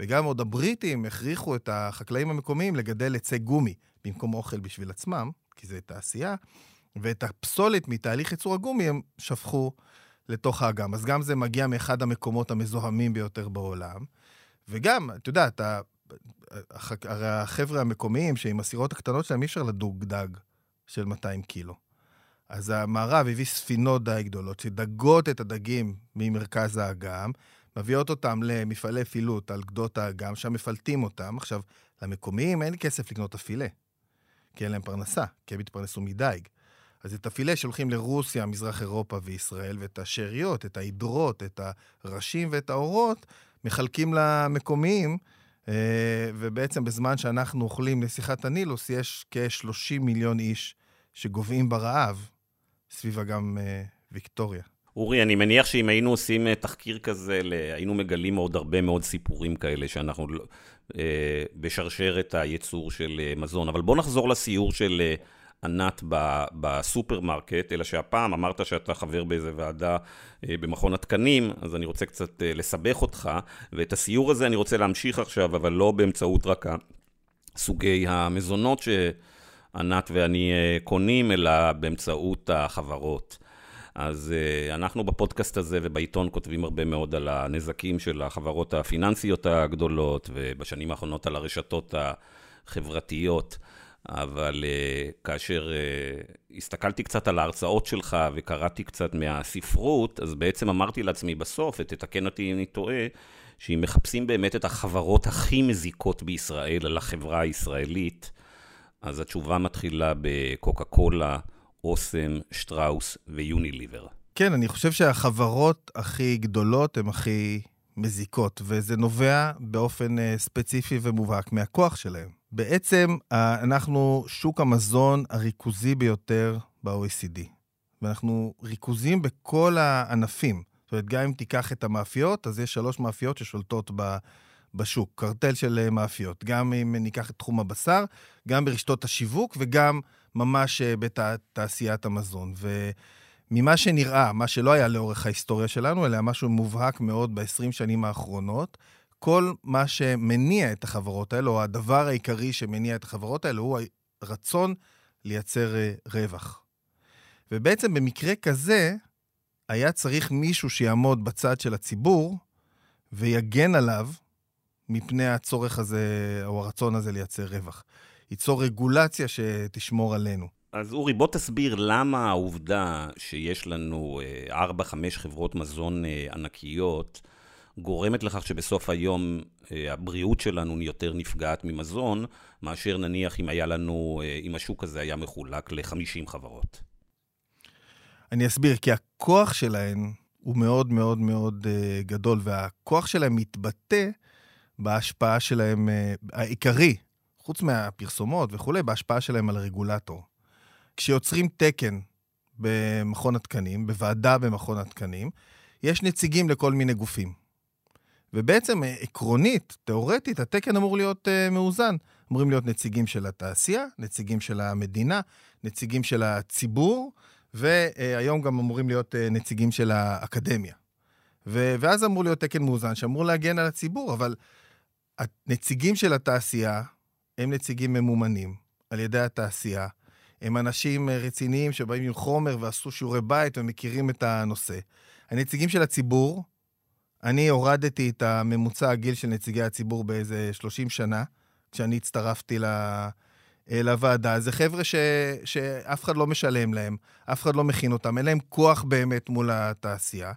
וגם עוד הבריטים הכריחו את החקלאים המקומיים לגדל עצי גומי במקום אוכל בשביל עצמם, כי זה תעשייה, ואת הפסולת מתהליך ייצור הגומי הם שפכו לתוך האגם. אז גם זה מגיע מאחד המקומות המזוהמים ביותר בעולם. וגם, את יודעת, ה- הח- הרי החבר'ה המקומיים שעם הסירות הקטנות שלהם אי אפשר לדוג דג של 200 קילו. אז המערב הביא ספינות די גדולות שדגות את הדגים ממרכז האגם, מביאות אותם למפעלי פילוט על גדות האגם, שם מפלטים אותם. עכשיו, למקומיים אין כסף לקנות את הפילה, כי אין להם פרנסה, כי הם התפרנסו מדייג. אז את הפילה שולחים לרוסיה, מזרח אירופה וישראל, ואת השאריות, את ההידרות, את הראשים ואת האורות, מחלקים למקומיים, ובעצם בזמן שאנחנו אוכלים נסיכת הנילוס, יש כ-30 מיליון איש שגוועים ברעב סביב אגם אה, ויקטוריה. אורי, אני מניח שאם היינו עושים אה, תחקיר כזה, היינו מגלים עוד הרבה מאוד סיפורים כאלה שאנחנו אה, בשרשרת הייצור של אה, מזון. אבל בוא נחזור לסיור של אה, ענת בסופרמרקט, אלא שהפעם אמרת שאתה חבר באיזה ועדה אה, במכון התקנים, אז אני רוצה קצת אה, לסבך אותך, ואת הסיור הזה אני רוצה להמשיך עכשיו, אבל לא באמצעות רק סוגי המזונות שענת ואני אה, קונים, אלא באמצעות החברות. אז אנחנו בפודקאסט הזה ובעיתון כותבים הרבה מאוד על הנזקים של החברות הפיננסיות הגדולות, ובשנים האחרונות על הרשתות החברתיות. אבל uh, כאשר uh, הסתכלתי קצת על ההרצאות שלך וקראתי קצת מהספרות, אז בעצם אמרתי לעצמי בסוף, ותתקן אותי אם אני טועה, שאם מחפשים באמת את החברות הכי מזיקות בישראל על החברה הישראלית, אז התשובה מתחילה בקוקה קולה, אוסם, שטראוס ויוניליבר. כן, אני חושב שהחברות הכי גדולות הן הכי מזיקות, וזה נובע באופן uh, ספציפי ומובהק מהכוח שלהן. בעצם אנחנו שוק המזון הריכוזי ביותר ב-OECD, ואנחנו ריכוזים בכל הענפים. זאת אומרת, גם אם תיקח את המאפיות, אז יש שלוש מאפיות ששולטות ב... בשוק, קרטל של uh, מאפיות. גם אם ניקח את תחום הבשר, גם ברשתות השיווק וגם ממש uh, בתעשיית המזון. ו... ממה שנראה, מה שלא היה לאורך ההיסטוריה שלנו, אלא משהו מובהק מאוד ב-20 שנים האחרונות, כל מה שמניע את החברות האלה, או הדבר העיקרי שמניע את החברות האלה, הוא הרצון לייצר אה, רווח. ובעצם במקרה כזה, היה צריך מישהו שיעמוד בצד של הציבור ויגן עליו מפני הצורך הזה, או הרצון הזה לייצר רווח. ייצור רגולציה שתשמור עלינו. אז אורי, בוא תסביר למה העובדה שיש לנו 4-5 חברות מזון ענקיות, גורמת לכך שבסוף היום אה, הבריאות שלנו יותר נפגעת ממזון, מאשר נניח אם היה לנו, אה, אם השוק הזה היה מחולק ל-50 חברות. אני אסביר, כי הכוח שלהן הוא מאוד מאוד מאוד uh, גדול, והכוח שלהן מתבטא בהשפעה שלהן, העיקרי, חוץ מהפרסומות וכולי, בהשפעה שלהן על הרגולטור. כשיוצרים תקן במכון התקנים, בוועדה במכון התקנים, יש נציגים לכל מיני גופים. ובעצם אה, עקרונית, תיאורטית, התקן אמור להיות uh, מאוזן. אמורים להיות נציגים של התעשייה, נציגים של המדינה, נציגים של הציבור, והיום גם אמורים להיות נציגים של האקדמיה. ו- ואז אמור להיות תקן מאוזן שאמור להגן על הציבור, אבל הנציגים של התעשייה הם נציגים ממומנים על ידי התעשייה. הם אנשים רציניים שבאים עם חומר ועשו שיעורי בית ומכירים את הנושא. הנציגים של הציבור אני הורדתי את הממוצע הגיל של נציגי הציבור באיזה 30 שנה, כשאני הצטרפתי ל... אה, לוועדה. זה חבר'ה ש... שאף אחד לא משלם להם, אף אחד לא מכין אותם, אין להם כוח באמת מול התעשייה.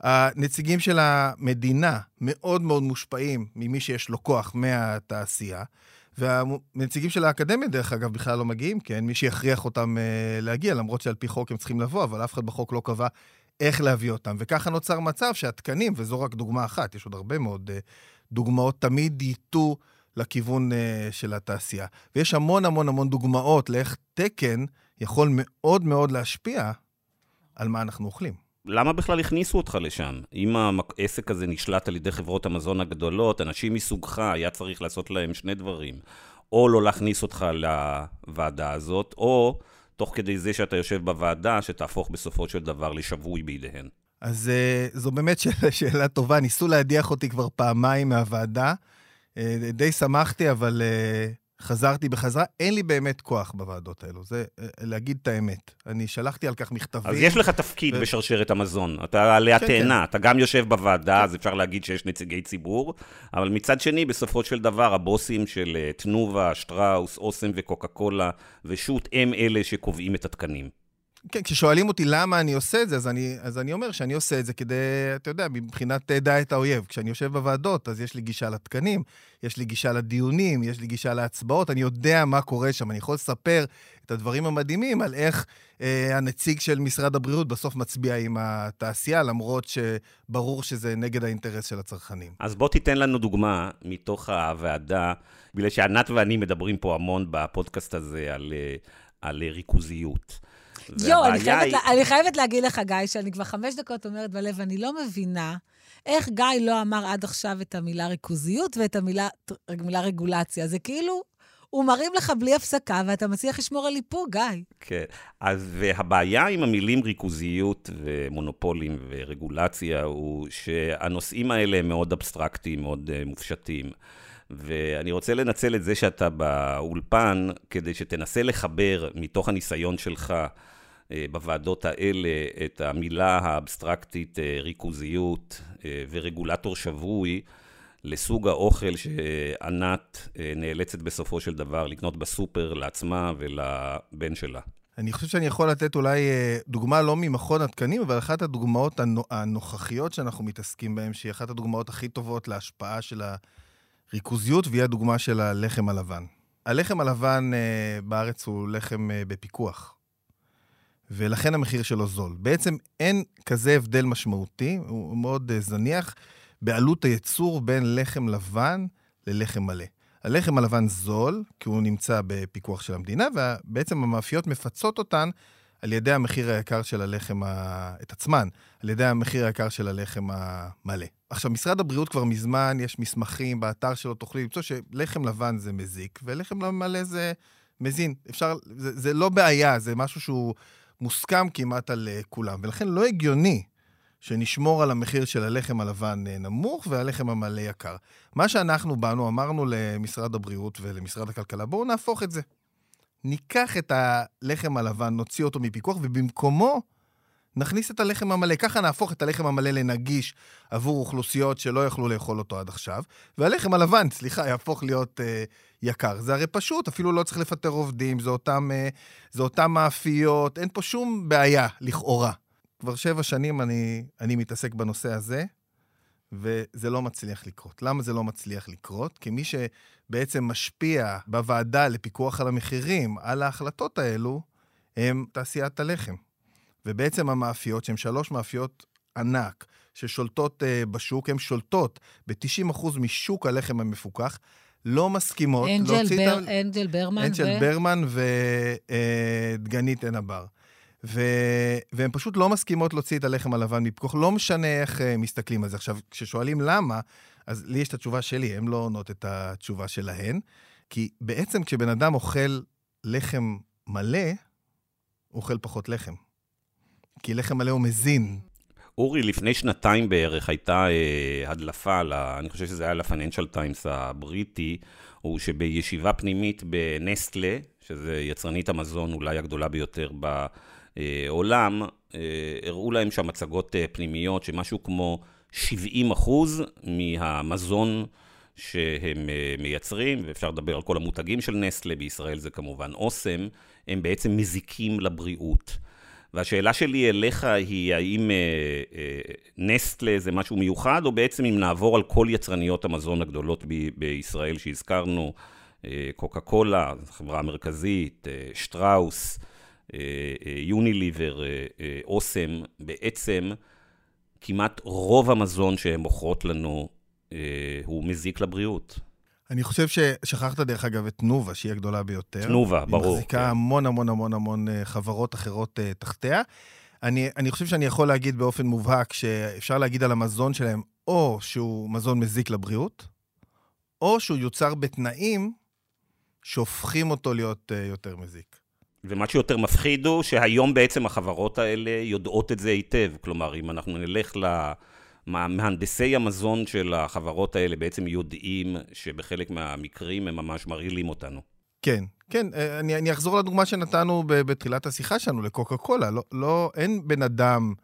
הנציגים של המדינה מאוד מאוד מושפעים ממי שיש לו כוח מהתעשייה, והנציגים של האקדמיה, דרך אגב, בכלל לא מגיעים, כן? מי שיכריח אותם uh, להגיע, למרות שעל פי חוק הם צריכים לבוא, אבל אף אחד בחוק לא קבע איך להביא אותם. וככה נוצר מצב שהתקנים, וזו רק דוגמה אחת, יש עוד הרבה מאוד uh, דוגמאות, תמיד ייטו לכיוון uh, של התעשייה. ויש המון המון המון דוגמאות לאיך תקן יכול מאוד מאוד להשפיע על מה אנחנו אוכלים. למה בכלל הכניסו אותך לשם? אם העסק הזה נשלט על ידי חברות המזון הגדולות, אנשים מסוגך, היה צריך לעשות להם שני דברים. או לא להכניס אותך לוועדה הזאת, או תוך כדי זה שאתה יושב בוועדה, שתהפוך בסופו של דבר לשבוי בידיהן? אז uh, זו באמת שאלה, *laughs* שאלה טובה. ניסו להדיח אותי כבר פעמיים מהוועדה. Uh, די שמחתי, אבל uh, חזרתי בחזרה. אין לי באמת כוח בוועדות האלו, זה uh, להגיד את האמת. אני שלחתי על כך מכתבים. אז יש לך תפקיד ו... בשרשרת המזון. אתה עלי כן, התאנה, כן. אתה גם יושב בוועדה, כן. אז אפשר להגיד שיש נציגי ציבור, אבל מצד שני, בסופו של דבר, הבוסים של תנובה, שטראוס, אוסם וקוקה קולה ושות' הם אלה שקובעים את התקנים. כן, כששואלים אותי למה אני עושה את זה, אז אני, אז אני אומר שאני עושה את זה כדי, אתה יודע, מבחינת אה, דע את האויב. כשאני יושב בוועדות, אז יש לי גישה לתקנים, יש לי גישה לדיונים, יש לי גישה להצבעות, אני יודע מה קורה שם, אני יכול לספר את הדברים המדהימים על איך אה, הנציג של משרד הבריאות בסוף מצביע עם התעשייה, למרות שברור שזה נגד האינטרס של הצרכנים. אז בוא תיתן לנו דוגמה מתוך הוועדה, בגלל שענת ואני מדברים פה המון בפודקאסט הזה על, אה, על ריכוזיות. יואו, אני, היא... אני חייבת להגיד לך, גיא, שאני כבר חמש דקות אומרת בלב, אני לא מבינה איך גיא לא אמר עד עכשיו את המילה ריכוזיות ואת המילה, המילה רגולציה. זה כאילו, הוא מרים לך בלי הפסקה, ואתה מצליח לשמור על איפוק, גיא. כן, אז הבעיה עם המילים ריכוזיות ומונופולים ורגולציה, הוא שהנושאים האלה הם מאוד אבסטרקטיים, מאוד uh, מופשטים. ואני רוצה לנצל את זה שאתה באולפן, כדי שתנסה לחבר מתוך הניסיון שלך בוועדות האלה את המילה האבסטרקטית אה, ריכוזיות אה, ורגולטור שבוי לסוג האוכל שענת נאלצת בסופו של דבר לקנות בסופר לעצמה ולבן שלה. אני חושב שאני יכול לתת אולי דוגמה לא ממכון התקנים, אבל אחת הדוגמאות הנוכחיות שאנחנו מתעסקים בהן, שהיא אחת הדוגמאות הכי טובות להשפעה של הריכוזיות, והיא הדוגמה של הלחם הלבן. הלחם הלבן בארץ הוא לחם בפיקוח. ולכן המחיר שלו זול. בעצם אין כזה הבדל משמעותי, הוא מאוד uh, זניח, בעלות הייצור בין לחם לבן ללחם מלא. הלחם הלבן זול, כי הוא נמצא בפיקוח של המדינה, ובעצם המאפיות מפצות אותן על ידי המחיר היקר של הלחם, ה... את עצמן, על ידי המחיר היקר של הלחם המלא. עכשיו, משרד הבריאות כבר מזמן, יש מסמכים באתר שלו, תוכלי למצוא שלחם לבן זה מזיק, ולחם מלא זה מזין. אפשר, זה, זה לא בעיה, זה משהו שהוא מוסכם כמעט על uh, כולם, ולכן לא הגיוני שנשמור על המחיר של הלחם הלבן uh, נמוך והלחם המלא יקר. מה שאנחנו באנו, אמרנו למשרד הבריאות ולמשרד הכלכלה, בואו נהפוך את זה. ניקח את הלחם הלבן, נוציא אותו מפיקוח, ובמקומו נכניס את הלחם המלא. ככה נהפוך את הלחם המלא לנגיש עבור אוכלוסיות שלא יכלו לאכול אותו עד עכשיו, והלחם הלבן, סליחה, יהפוך להיות אה, יקר. זה הרי פשוט, אפילו לא צריך לפטר עובדים, זה אותם, אה, זה אותם מאפיות, אין פה שום בעיה, לכאורה. כבר שבע שנים אני, אני מתעסק בנושא הזה, וזה לא מצליח לקרות. למה זה לא מצליח לקרות? כי מי שבעצם משפיע בוועדה לפיקוח על המחירים, על ההחלטות האלו, הם תעשיית הלחם. ובעצם המאפיות, שהן שלוש מאפיות ענק, ששולטות uh, בשוק, הן שולטות ב-90% משוק הלחם המפוקח, לא מסכימות אנג'ל, להוציא בר, את ה... אנג'ל ברמן אנג'ל ו... ברמן ודגנית אה, uh, עין הבר. ו... והן פשוט לא מסכימות להוציא את הלחם הלבן מפיקוח, לא משנה איך uh, מסתכלים על זה. עכשיו, כששואלים למה, אז לי יש את התשובה שלי, הן לא עונות את התשובה שלהן, כי בעצם כשבן אדם אוכל לחם מלא, הוא אוכל פחות לחם. כי לחם מלא הוא מזין. אורי, לפני שנתיים בערך הייתה אה, הדלפה, לה, אני חושב שזה היה לפננשל טיימס הבריטי, הוא שבישיבה פנימית בנסטלה, שזה יצרנית המזון אולי הגדולה ביותר בעולם, אה, הראו להם שם מצגות אה, פנימיות שמשהו כמו 70 אחוז מהמזון שהם אה, מייצרים, ואפשר לדבר על כל המותגים של נסטלה, בישראל זה כמובן אוסם, הם בעצם מזיקים לבריאות. והשאלה שלי אליך היא, האם אה, אה, נסטלה זה משהו מיוחד, או בעצם אם נעבור על כל יצרניות המזון הגדולות ב- בישראל שהזכרנו, אה, קוקה קולה, חברה המרכזית, אה, שטראוס, אה, אה, יוניליבר, אה, אה, אוסם, בעצם כמעט רוב המזון שהן מוכרות לנו אה, הוא מזיק לבריאות. אני חושב ששכחת, דרך אגב, את תנובה, שהיא הגדולה ביותר. תנובה, ברור. היא מחזיקה כן. המון המון המון המון אה, חברות אחרות uh, תחתיה. אני, אני חושב שאני יכול להגיד באופן מובהק שאפשר להגיד על המזון שלהם, או שהוא מזון מזיק לבריאות, או שהוא יוצר בתנאים שהופכים אותו להיות uh, יותר מזיק. ומה שיותר מפחיד הוא שהיום בעצם החברות האלה יודעות את זה היטב. כלומר, אם אנחנו נלך ל... לה... מהנדסי המזון של החברות האלה בעצם יודעים שבחלק מהמקרים הם ממש מרעילים אותנו. כן, כן, אה, אני, אני אחזור לדוגמה שנתנו בתחילת השיחה שלנו, לקוקה קולה. לא, לא, אין בן אדם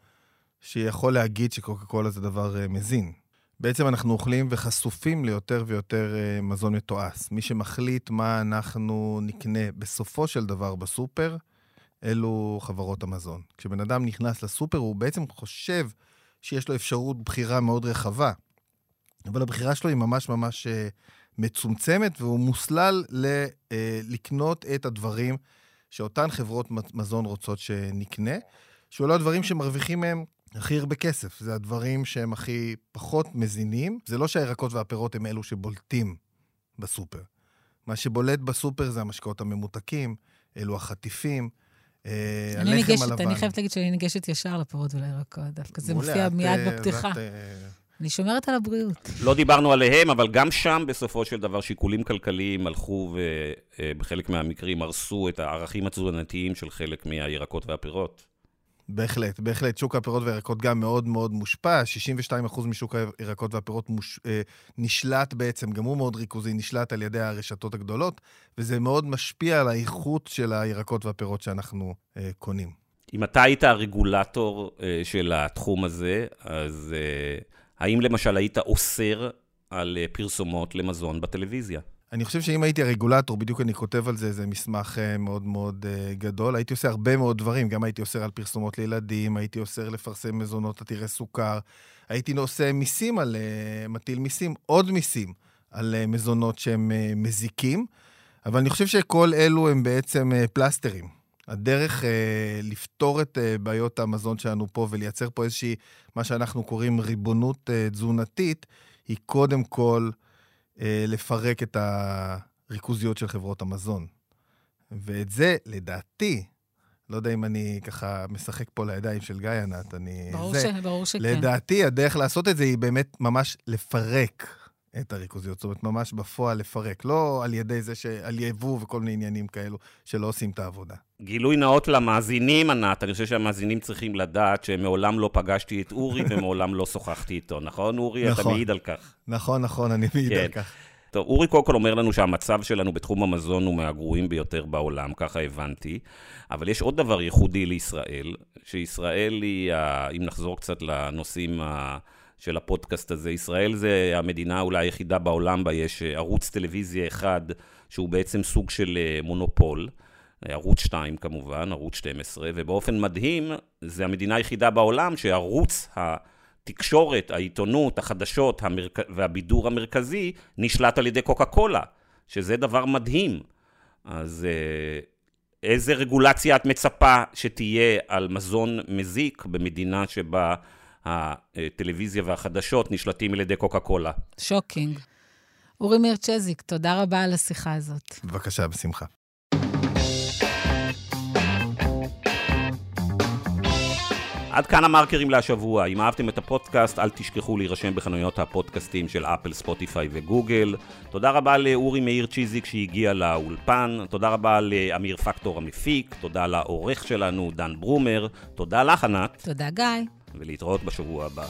שיכול להגיד שקוקה קולה זה דבר uh, מזין. בעצם אנחנו אוכלים וחשופים ליותר ויותר uh, מזון מתועש. מי שמחליט מה אנחנו נקנה בסופו של דבר בסופר, אלו חברות המזון. כשבן אדם נכנס לסופר, הוא בעצם חושב שיש לו אפשרות בחירה מאוד רחבה, אבל הבחירה שלו היא ממש ממש uh, מצומצמת, והוא מוסלל ל, uh, לקנות את הדברים שאותן חברות מזון רוצות שנקנה, שאולי לא הדברים שמרוויחים מהם הכי הרבה כסף. זה הדברים שהם הכי פחות מזינים. זה לא שהירקות והפירות הם אלו שבולטים בסופר. מה שבולט בסופר זה המשקאות הממותקים, אלו החטיפים, אה, הלחם ניגשת, הלבן. אני חייבת להגיד שאני ניגשת ישר לפירות ולירקות, דווקא זה מופיע מיד אה, בפתיחה. אה, אני שומרת על הבריאות. לא דיברנו עליהם, אבל גם שם בסופו של דבר שיקולים כלכליים הלכו ובחלק מהמקרים הרסו את הערכים התזונתיים של חלק מהירקות והפירות. בהחלט, בהחלט. שוק הפירות והירקות גם מאוד מאוד מושפע. 62% משוק הירקות והפירות מוש... אה, נשלט בעצם, גם הוא מאוד ריכוזי, נשלט על ידי הרשתות הגדולות, וזה מאוד משפיע על האיכות של הירקות והפירות שאנחנו אה, קונים. אם אתה היית הרגולטור אה, של התחום הזה, אז אה, האם למשל היית אוסר על אה, פרסומות למזון בטלוויזיה? אני חושב שאם הייתי הרגולטור, בדיוק אני כותב על זה איזה מסמך אה, מאוד מאוד uh, גדול, הייתי עושה הרבה מאוד דברים. גם הייתי אוסר על פרסומות לילדים, הייתי אוסר לפרסם מזונות עתירי סוכר, הייתי עושה מיסים על, uh, מטיל מיסים, עוד מיסים על מזונות שהם מזיקים, אבל אני חושב שכל אלו הם בעצם פלסטרים. הדרך לפתור את בעיות המזון שלנו פה ולייצר פה איזושהי, מה שאנחנו קוראים ריבונות תזונתית, היא קודם כל... אה, לפרק את הריכוזיות של חברות המזון. ואת זה, לדעתי, לא יודע אם אני ככה משחק פה לידיים של גיא ענת, אני... ברור, זה, ש... ברור שכן. לדעתי, הדרך לעשות את זה היא באמת ממש לפרק את הריכוזיות. זאת אומרת, ממש בפועל לפרק. לא על ידי זה שעל יבוא וכל מיני עניינים כאלו שלא עושים את העבודה. גילוי נאות למאזינים, ענת, אני חושב שהמאזינים צריכים לדעת שמעולם לא פגשתי את אורי *laughs* ומעולם לא שוחחתי איתו, נכון, אורי? נכון. אתה מעיד על כך. נכון, נכון, אני מעיד כן. על כך. טוב, אורי קודם כל אומר לנו שהמצב שלנו בתחום המזון הוא מהגרועים ביותר בעולם, ככה הבנתי. אבל יש עוד דבר ייחודי לישראל, שישראל היא, אם נחזור קצת לנושאים של הפודקאסט הזה, ישראל זה המדינה אולי היחידה בעולם בה יש ערוץ טלוויזיה אחד, שהוא בעצם סוג של אה, מונופול. ערוץ 2 כמובן, ערוץ 12, ובאופן מדהים, זה המדינה היחידה בעולם שערוץ התקשורת, העיתונות, החדשות המרכ... והבידור המרכזי נשלט על ידי קוקה קולה, שזה דבר מדהים. אז אה, איזה רגולציה את מצפה שתהיה על מזון מזיק במדינה שבה הטלוויזיה והחדשות נשלטים על ידי קוקה קולה? shocking. אורי מאיר צ'יזיק, תודה רבה על השיחה הזאת. בבקשה, בשמחה. עד כאן המרקרים להשבוע. אם אהבתם את הפודקאסט, אל תשכחו להירשם בחנויות הפודקאסטים של אפל, ספוטיפיי וגוגל. תודה רבה לאורי מאיר צ'יזיק שהגיע לאולפן. תודה רבה לאמיר פקטור המפיק. תודה לעורך שלנו, דן ברומר. תודה לך, ענת. תודה, גיא. ולהתראות בשבוע הבא.